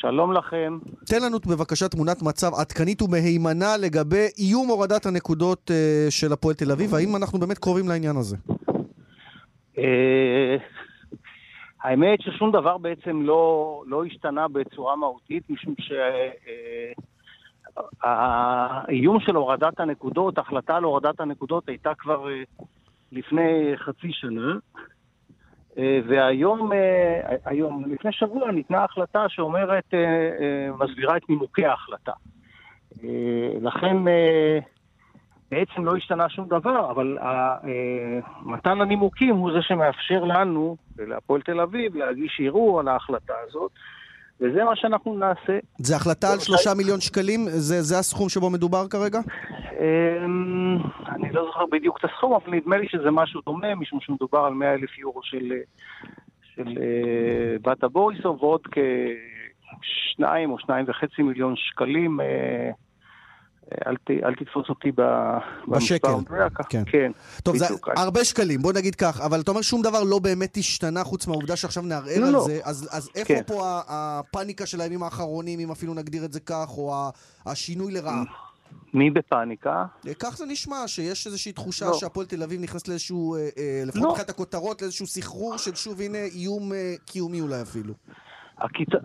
שלום לכם. תן לנו בבקשה תמונת מצב עדכנית ומהימנה לגבי איום הורדת הנקודות uh, של הפועל תל אביב, האם אנחנו באמת קרובים לעניין הזה? Uh, האמת ששום דבר בעצם לא, לא השתנה בצורה מהותית, משום שהאיום uh, של הורדת הנקודות, החלטה על הורדת הנקודות הייתה כבר uh, לפני חצי שנה. אה, והיום, אה, היום, לפני שבוע ניתנה החלטה שאומרת, אה, מסבירה את נימוקי ההחלטה. לכן בעצם לא השתנה שום דבר, אבל מתן הנימוקים הוא זה שמאפשר לנו, להפועל תל אביב, להגיש ערעור על ההחלטה הזאת. וזה מה שאנחנו נעשה. זה החלטה על שלושה מיליון שקלים? זה, זה הסכום שבו מדובר כרגע? אמ, אני לא זוכר בדיוק את הסכום, אבל נדמה לי שזה משהו דומה, משום שמדובר על 100 אלף יורו של, של uh, בטה בוריסוב, ועוד כשניים או שניים וחצי מיליון שקלים uh, אל, ת, אל תתפוס אותי בשקל. כן. כן. טוב, זה הרבה שקלים, בוא נגיד כך, אבל אתה אומר שום דבר לא באמת השתנה חוץ מהעובדה שעכשיו נערער לא, על לא. זה, אז, אז איפה כן. פה הפאניקה של הימים האחרונים, אם אפילו נגדיר את זה כך, או השינוי לרעה? מי בפאניקה? אה, כך זה נשמע, שיש איזושהי תחושה לא. שהפועל תל אביב נכנס לאיזשהו, אה, אה, לפחות לא. מבחינת הכותרות, לאיזשהו סחרור של שוב הנה איום קיומי אולי אפילו.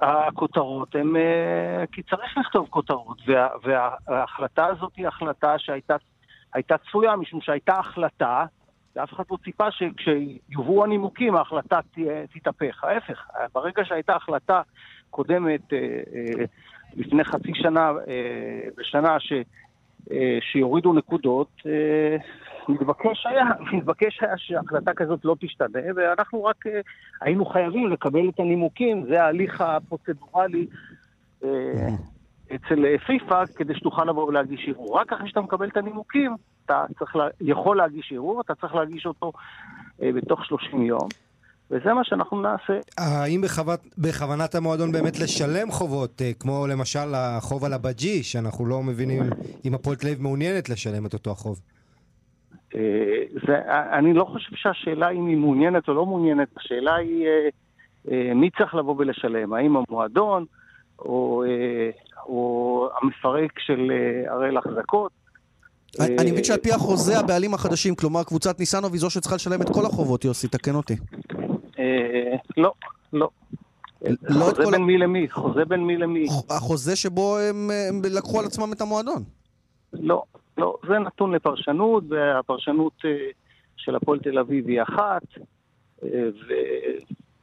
הכותרות הן... אה, כי צריך לכתוב כותרות, וה, וההחלטה הזאת היא החלטה שהייתה צפויה, משום שהייתה החלטה, ואף אחד לא ציפה שכשיובאו הנימוקים ההחלטה תתהפך. ההפך, ברגע שהייתה החלטה קודמת אה, אה, לפני חצי שנה, בשנה ש... שיורידו נקודות, מתבקש היה, מתבקש היה שהחלטה כזאת לא תשתנה, ואנחנו רק uh, היינו חייבים לקבל את הנימוקים, זה ההליך הפרוצדורלי uh, אצל אה, פיפ"א, כדי שתוכל לבוא ולהגיש ערעור. רק אחרי שאתה מקבל את הנימוקים, אתה צריך לה, יכול להגיש ערעור, אתה צריך להגיש אותו בתוך 30 יום. וזה מה שאנחנו נעשה. האם בכוונת, בכוונת המועדון באמת לשלם חובות, אה, כמו למשל החוב על הבג'י, שאנחנו לא מבינים אם הפועל תל אביב מעוניינת לשלם את אותו החוב? אה, זה, אני לא חושב שהשאלה אם היא מעוניינת או לא מעוניינת, השאלה היא אה, מי צריך לבוא ולשלם, האם המועדון או, או המפרק של הראל החזקות. אני מבין שעל פי החוזה הבעלים החדשים, כלומר קבוצת ניסנוב היא זו שצריכה לשלם את כל החובות, יוסי, תקן אותי. לא, לא. לא חוזה בין מי למי, חוזה בין מי למי. החוזה שבו הם לקחו על עצמם את המועדון. לא, לא, זה נתון לפרשנות, והפרשנות אה, של הפועל תל אביב היא אחת, אה,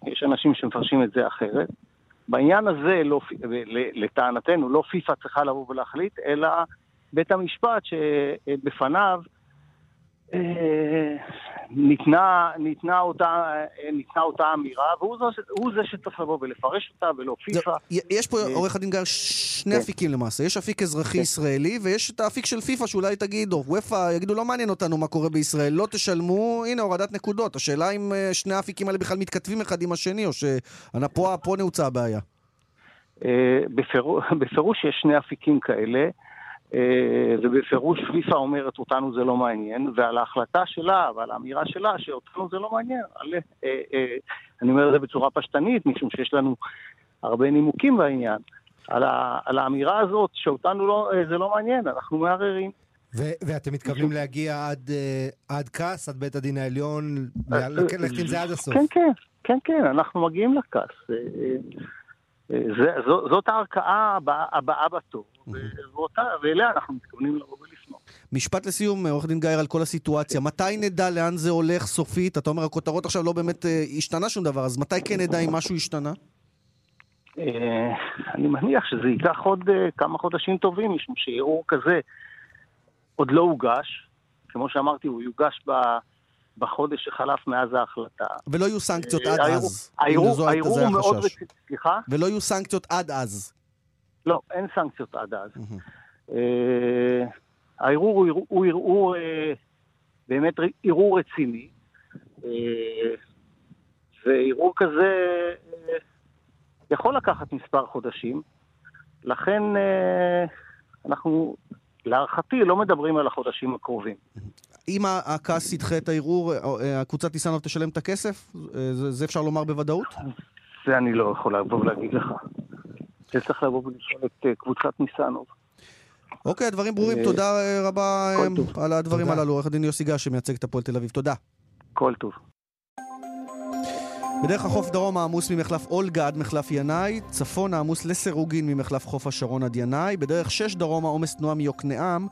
ויש אנשים שמפרשים את זה אחרת. בעניין הזה, לא, לטענתנו, לא פיפ"א צריכה לבוא ולהחליט, אלא בית המשפט שבפניו ניתנה, ניתנה, אותה, ניתנה אותה אמירה, והוא זה, זה שצריך לבוא ולפרש אותה, ולא פיפ"א. יש פה, אה, עורך הדין גר, שני כן. אפיקים למעשה. יש אפיק אזרחי כן. ישראלי, ויש את האפיק של פיפ"א שאולי תגיד, או וופ"א יגידו, לא מעניין אותנו מה קורה בישראל, לא תשלמו, הנה הורדת נקודות. השאלה אם אה, שני האפיקים האלה בכלל מתכתבים אחד עם השני, או שפה נעוצה הבעיה. בפירוש יש שני אפיקים כאלה. אה, ובפירוש פיפ"א אומרת אותנו זה לא מעניין, ועל ההחלטה שלה ועל האמירה שלה שאותנו זה לא מעניין. אה, אה, אני אומר את זה בצורה פשטנית, משום שיש לנו הרבה נימוקים בעניין. על, ה, על האמירה הזאת שאותנו לא, זה לא מעניין, אנחנו מערערים. ואתם מתכוונים להגיע עד, עד כעס, עד בית הדין העליון, ללכת עם זה עד הסוף? כן, כן, כן, כן, אנחנו מגיעים לכעס. זה, זו, זאת הערכאה הבאה, הבאה בתור, ואליה אנחנו מתכוונים לבוא ולפנות. משפט לסיום, עורך דין גייר, על כל הסיטואציה. מתי נדע לאן זה הולך סופית? אתה אומר, הכותרות עכשיו לא באמת אה, השתנה שום דבר, אז מתי כן נדע אם משהו השתנה? אה, אני מניח שזה ייקח עוד אה, כמה חודשים טובים, משום שערעור כזה עוד לא הוגש. כמו שאמרתי, הוא יוגש ב... בחודש שחלף מאז ההחלטה. ולא יהיו סנקציות עד אז. הערעור מאוד רציני. סליחה? ולא יהיו סנקציות עד אז. לא, אין סנקציות עד אז. אה, הערעור הוא ערעור, אה, באמת ערעור רציני. אה, וערעור כזה יכול לקחת מספר חודשים. לכן אנחנו, להערכתי, לא מדברים על החודשים הקרובים. אם הכעס ידחה את הערעור, הקבוצת ניסנוב תשלם את הכסף? זה, זה אפשר לומר בוודאות? זה אני לא יכול לבוא ולהגיד לך. זה צריך לבוא ולשאול את אה, קבוצת ניסנוב. אוקיי, הדברים ברורים. תודה רבה על הדברים הללו. עורך הדין יוסי גש שמייצג את הפועל תל אביב. תודה. כל טוב. בדרך החוף דרום העמוס ממחלף אולגה עד מחלף ינאי, צפון העמוס לסירוגין ממחלף חוף השרון עד ינאי, בדרך 6 דרום העומס תנועה מיוקנעם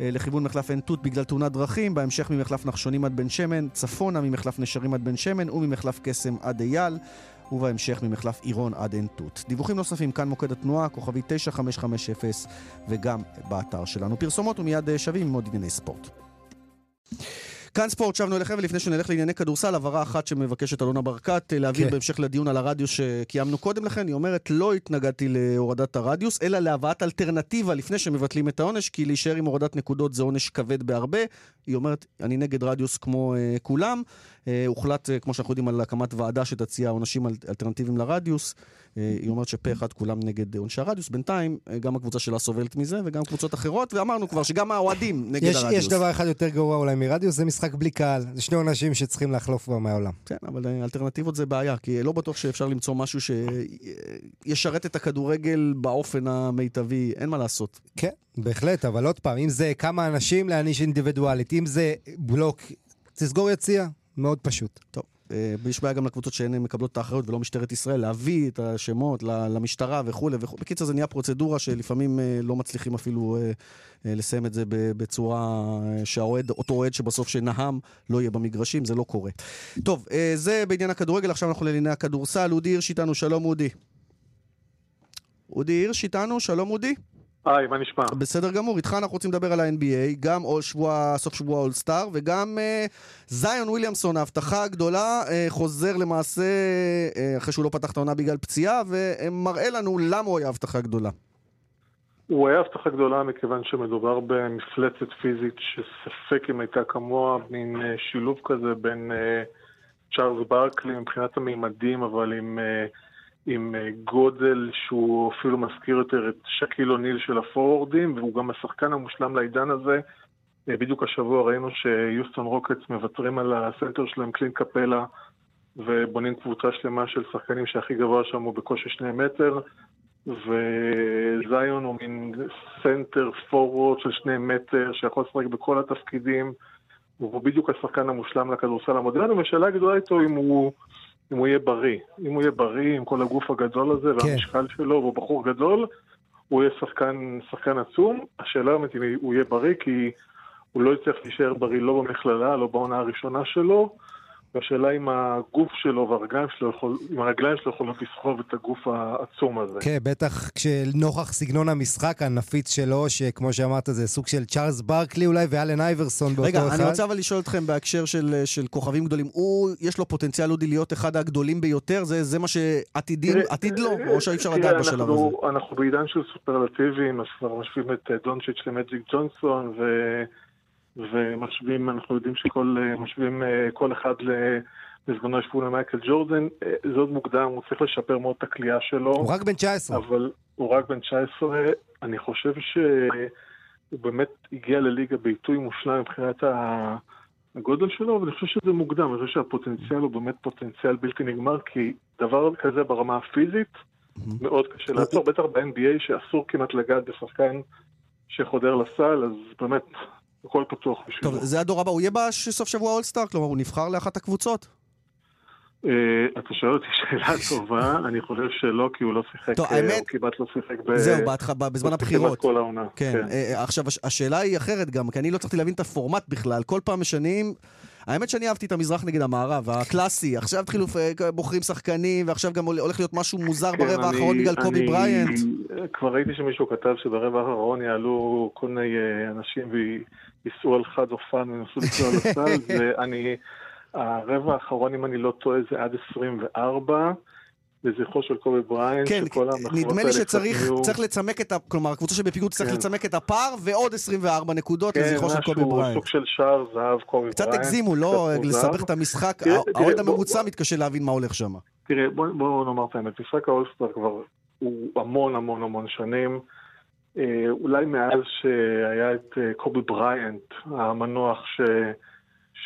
אה, לכיוון מחלף עין תות בגלל תאונת דרכים, בהמשך ממחלף נחשונים עד בן שמן, צפונה ממחלף נשרים עד בן שמן וממחלף קסם עד אייל. ובהמשך ממחלף עירון עד עין תות. דיווחים נוספים כאן מוקד התנועה, כוכבי 9550 וגם באתר שלנו. פרסומות ומיד אה, שווים עם עוד ענייני ספורט. כאן ספורט, שבנו אליכם, ולפני שנלך לענייני כדורסל, הבהרה אחת שמבקשת אלונה ברקת אה, להעביר כן. בהמשך לדיון על הרדיוס שקיימנו קודם לכן. היא אומרת, לא התנגדתי להורדת הרדיוס, אלא להבאת אלטרנטיבה לפני שמבטלים את העונש, כי להישאר עם הורדת נקודות זה עונש כבד בהרבה. היא אומרת, אני נגד רדיוס כמו uh, כולם. Uh, הוחלט, uh, כמו שאנחנו יודעים, על הקמת ועדה שתציע עונשים אל- אלטרנטיביים לרדיוס. אה, היא אומרת שפה אחד כולם נגד עונשי הרדיוס. בינתיים, אה, גם הקבוצה שלה סובלת מזה, וגם קבוצות אחרות, ואמרנו כבר שגם האוהדים נגד יש, הרדיוס. יש דבר אחד יותר גרוע אולי מרדיוס, זה משחק בלי קהל. זה שני עונשים שצריכים לחלוף כבר מהעולם. כן, אבל אה, אלטרנטיבות זה בעיה, כי לא בטוח שאפשר למצוא משהו שישרת את הכדורגל באופן המיטבי, אין מה לעשות. כן, בהחלט, אבל עוד פעם, אם זה כמה אנשים להעניש אינדיבידואלית, אם זה בלוק, תסגור יציאה, מאוד פשוט. טוב. אה, יש בעיה גם לקבוצות שהן מקבלות את האחריות ולא משטרת ישראל, להביא את השמות למשטרה וכולי וכולי. בקיצור, זה נהיה פרוצדורה שלפעמים אה, לא מצליחים אפילו אה, לסיים את זה בצורה שהאוהד, אותו אוהד שבסוף שנהם, לא יהיה במגרשים, זה לא קורה. טוב, זה בעניין הכדורגל, עכשיו אנחנו לענייני הכדורסל. אודי הירש איתנו, שלום אודי. אודי הירש איתנו, שלום אודי. היי, מה נשמע? בסדר גמור, איתך אנחנו רוצים לדבר על ה-NBA, גם שבוע, סוף שבוע אולסטאר, וגם אה, זיון וויליאמסון, ההבטחה הגדולה, אה, חוזר למעשה, אה, אחרי שהוא לא פתח את העונה בגלל פציעה, ומראה לנו למה הוא היה הבטחה גדולה. הוא היה הבטחה גדולה מכיוון שמדובר במפלצת פיזית שספק אם הייתה כמוה, מין אה, שילוב כזה בין אה, צ'ארלס ברקלי מבחינת המימדים, אבל עם, אה, עם אה, גודל שהוא אפילו מזכיר יותר את שקיל אוניל של הפורורדים, והוא גם השחקן המושלם לעידן הזה. אה, בדיוק השבוע ראינו שיוסטון רוקטס מוותרים על הסנטר שלהם, קלינט קפלה, ובונים קבוצה שלמה של שחקנים שהכי גבוה שם הוא בקושי שני מטר, וזיון הוא מין סנטר פורוורד של שני מטר, שיכול לשחק בכל התפקידים. הוא בדיוק השחקן המושלם לכדורסל המודרני, והשאלה הגדולה איתו אם הוא, אם הוא יהיה בריא. אם הוא יהיה בריא עם כל הגוף הגדול הזה כן. והמשקל שלו, והוא בחור גדול, הוא יהיה שחקן, שחקן עצום. השאלה באמת אם הוא יהיה בריא, כי הוא לא יצטרך להישאר בריא לא במכללה, לא בעונה הראשונה שלו. והשאלה אם הגוף שלו והרגליים שלו, יכול, אם הרגליים שלו יכולות לסחוב את הגוף העצום הזה. כן, בטח כשנוכח סגנון המשחק הנפיץ שלו, שכמו שאמרת זה סוג של צ'ארלס ברקלי אולי ואלן אייברסון באותו רגע, אחד. רגע, אני רוצה אבל לשאול אתכם בהקשר של, של כוכבים גדולים. הוא, יש לו פוטנציאל אודי להיות אחד הגדולים ביותר? זה, זה מה שעתיד לו? או שאי אפשר לדעת בשלב הזה? אנחנו בעידן של סופרלטיבים, אז כבר משווים את דונצ'יץ' למג'יק ג'ונסון, ו... ומשווים, אנחנו יודעים שכל, משווים אה, כל אחד לזמנו ישבו למייקל ג'ורדן, אה, זה עוד מוקדם, הוא צריך לשפר מאוד את הכלייה שלו. הוא רק בן 19. אבל הוא רק בן 19, אני חושב שהוא באמת הגיע לליגה בעיתוי מושלם מבחינת הגודל שלו, ואני חושב שזה מוקדם, אני חושב שהפוטנציאל הוא באמת פוטנציאל בלתי נגמר, כי דבר כזה ברמה הפיזית, מאוד קשה לעצור, בטח ב-NBA שאסור כמעט לגעת בשחקן שחודר לסל, אז באמת, הכל פתוח בשבילו. טוב, זה הדור הבא, הוא יהיה בסוף שבוע אולסטאר? כלומר, הוא נבחר לאחת הקבוצות? Uh, אתה שואל אותי שאלה טובה, אני חושב שלא, כי הוא לא שיחק, טוב, האמת... הוא כמעט לא שיחק ב... זהו, בהתח... בזמן הבחירות. כל העונה. כן. כן. Uh, עכשיו, השאלה היא אחרת גם, כי אני לא הצלחתי להבין את הפורמט בכלל. כל פעם משנים... האמת שאני אהבתי את המזרח נגד המערב, הקלאסי. עכשיו התחילו, בוחרים שחקנים, ועכשיו גם הולך להיות משהו מוזר כן, ברבע האחרון בגלל קובי בריינט. כבר ראיתי שמישהו כתב שברבע האחרון יעלו כל מיני אנשים ייסעו על חד אופן וינסו לקרוא על הסל, ואני, הרבע האחרון, אם אני לא טועה, זה עד 24. לזכרו של קובי בריין, כן, שכל המחלות האלה נדמה לי שצריך צריך לצמק את ה... כלומר, הקבוצה שבפיגוד צריך כן. לצמק את הפער ועוד 24 נקודות כן, לזכרו של קובי בריין. כן, משהו, סוג של שער זהב קובי קצת בריין. קצת הגזימו, לא לסבך את המשחק. האוהד הממוצע מתקשה להבין מה הולך שם. תראה, בואו בוא נאמר את האמת, משחק האולסטאר כבר הוא המון המון המון שנים. אה, אולי מאז שהיה את אה, קובי בריינט, המנוח ש...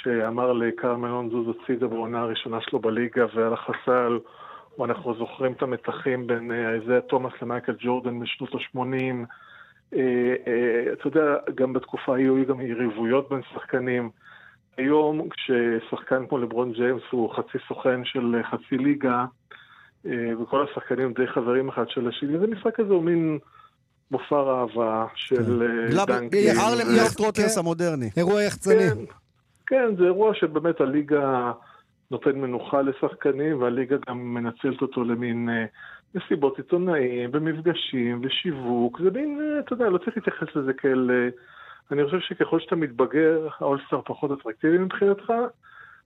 שאמר לקארל מלון זוז הצידה בעונה הראשונה שלו בליגה והלך הסל, או אנחנו זוכרים את המתחים בין איזיה אה, תומאס למייקל ג'ורדן בשנות ה-80. אתה יודע, גם בתקופה ההיא היו גם יריבויות בין שחקנים. היום, כששחקן כמו לברון ג'יימס הוא חצי סוכן של חצי ליגה, וכל השחקנים די חברים אחד של השני, זה משחק כזה הוא מין... מופע ראווה של. אה, דנקים. ארלם יאכטרוטרס המודרני. אירוע יחצני. כן, כן, זה אירוע שבאמת הליגה נותן מנוחה לשחקנים, והליגה גם מנצלת אותו למין אה, מסיבות עיתונאים, ומפגשים, ושיווק. זה מין, אה, אתה יודע, לא צריך להתייחס לזה כאל... אני חושב שככל שאתה מתבגר, האולסטאר פחות אטרקטיבי מבחינתך,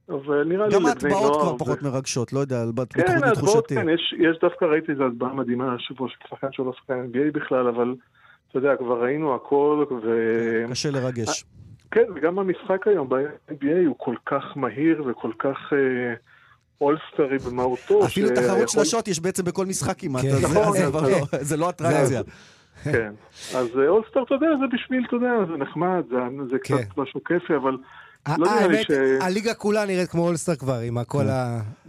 אבל נראה לי לבני נוער... גם ההטבעות כבר פחות מרגשות, לא יודע, כן, ההטבעות, כן, יש, יש דווקא, ראיתי איזו הצבעה מדהימה השבוע של שחקן שהוא לא שחקן NBA בכלל, אבל אתה יודע, כבר ראינו הכל, ו... קשה לרגש. כן, וגם המשחק היום ב-NBA הוא כל כך מהיר וכל כך... אה, אולסטארי במהותו. אפילו תחרות שלשות יש בעצם בכל משחק כמעט, כן. נכון, לא- זה לא אטרקציה. כן, אז אה, אולסטאר, אתה יודע, זה בשביל, אתה יודע, זה נחמד, זה קצת כן. משהו כיפי, אבל לא האמת, הליגה כולה נראית כמו אולסטאר כבר, עם כל כן.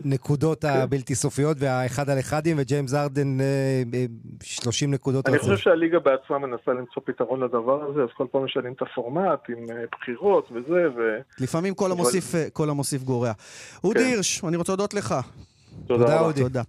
הנקודות כן. הבלתי סופיות והאחד על אחדים, וג'יימס הארדן 30 אה, אה, נקודות. אני חושב שהליגה בעצמה מנסה למצוא פתרון לדבר הזה, אז כל פעם משנים את הפורמט עם אה, בחירות וזה, ו... לפעמים כל המוסיף גורע. אודי הירש, אני רוצה להודות לך. תודה אודי. תודה.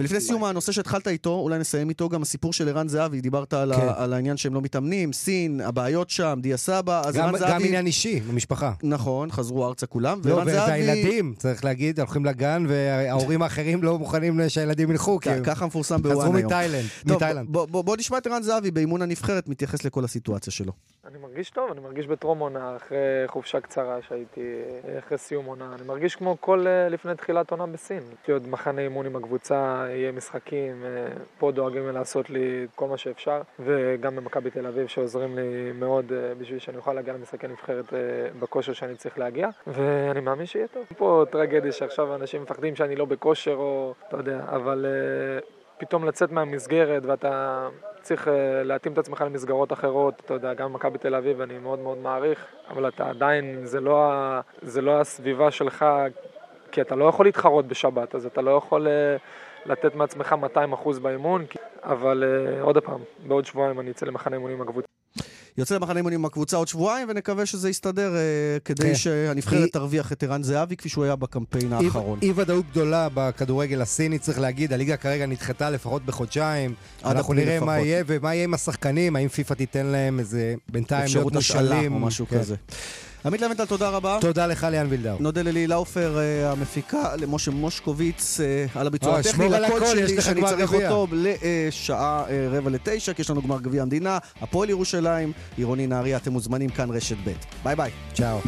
ולפני סיום הנושא שהתחלת איתו, אולי נסיים איתו גם הסיפור של ערן זהבי, דיברת על, כן. ה, על העניין שהם לא מתאמנים, סין, הבעיות שם, דיה סבא, אז גם, ערן זהבי... גם עניין אישי, במשפחה. נכון, חזרו ארצה כולם, לא, וערן זהבי... והילדים, צריך להגיד, הולכים לגן, וההורים האחרים לא מוכנים שהילדים ילכו, כי ככה מפורסם בוואן היום. חזרו מתאילנד. טוב, בוא, בוא, בוא נשמע את ערן זהבי באימון הנבחרת, מתייחס לכל הסיטואציה שלו. אני מרגיש טוב, אני מרגיש בטרום עונה, אחרי חופשה קצרה שהייתי, אחרי סיום עונה. אני מרגיש כמו כל לפני תחילת עונה בסין. מחנה אימון עם הקבוצה, יהיה משחקים, פה דואגים לעשות לי כל מה שאפשר, וגם במכבי תל אביב שעוזרים לי מאוד בשביל שאני אוכל להגיע למשחקי נבחרת בכושר שאני צריך להגיע, ואני מאמין שיהיה טוב. פה טרגדיה שעכשיו אנשים מפחדים שאני לא בכושר, או אתה יודע, אבל פתאום לצאת מהמסגרת ואתה צריך להתאים את עצמך למסגרות אחרות, אתה יודע, גם במכבי תל אביב אני מאוד מאוד מעריך, אבל אתה עדיין, זה לא, זה לא הסביבה שלך, כי אתה לא יכול להתחרות בשבת, אז אתה לא יכול לתת מעצמך 200% באימון, אבל עוד פעם, בעוד שבועיים אני אצא למחנה אימונים עם הקבוצה. יוצא למחנה אימונים עם הקבוצה עוד שבועיים, ונקווה שזה יסתדר אה, כדי כן. שהנבחרת תרוויח את ערן זהבי, כפי שהוא היה בקמפיין האחרון. אי ודאות גדולה בכדורגל הסיני, צריך להגיד, הליגה כרגע נדחתה לפחות בחודשיים. אנחנו נראה לפחות. מה יהיה, ומה יהיה עם השחקנים, האם פיפ"א תיתן להם איזה בינתיים להיות מושאלים. אפשרות השאלה או משהו כן. כזה. עמית לבנטל, תודה רבה. תודה לך, ליאן וילדאו. נודה ללי לאופר, אה, המפיקה, למשה מושקוביץ, אה, על הביצוע הטכני, לקול שלי, שאני צריך אותו לשעה אה, רבע לתשע, כי יש לנו גמר גביע המדינה, הפועל ירושלים, עירוני נהריה, אתם מוזמנים כאן רשת ב'. bye bye. צ'או.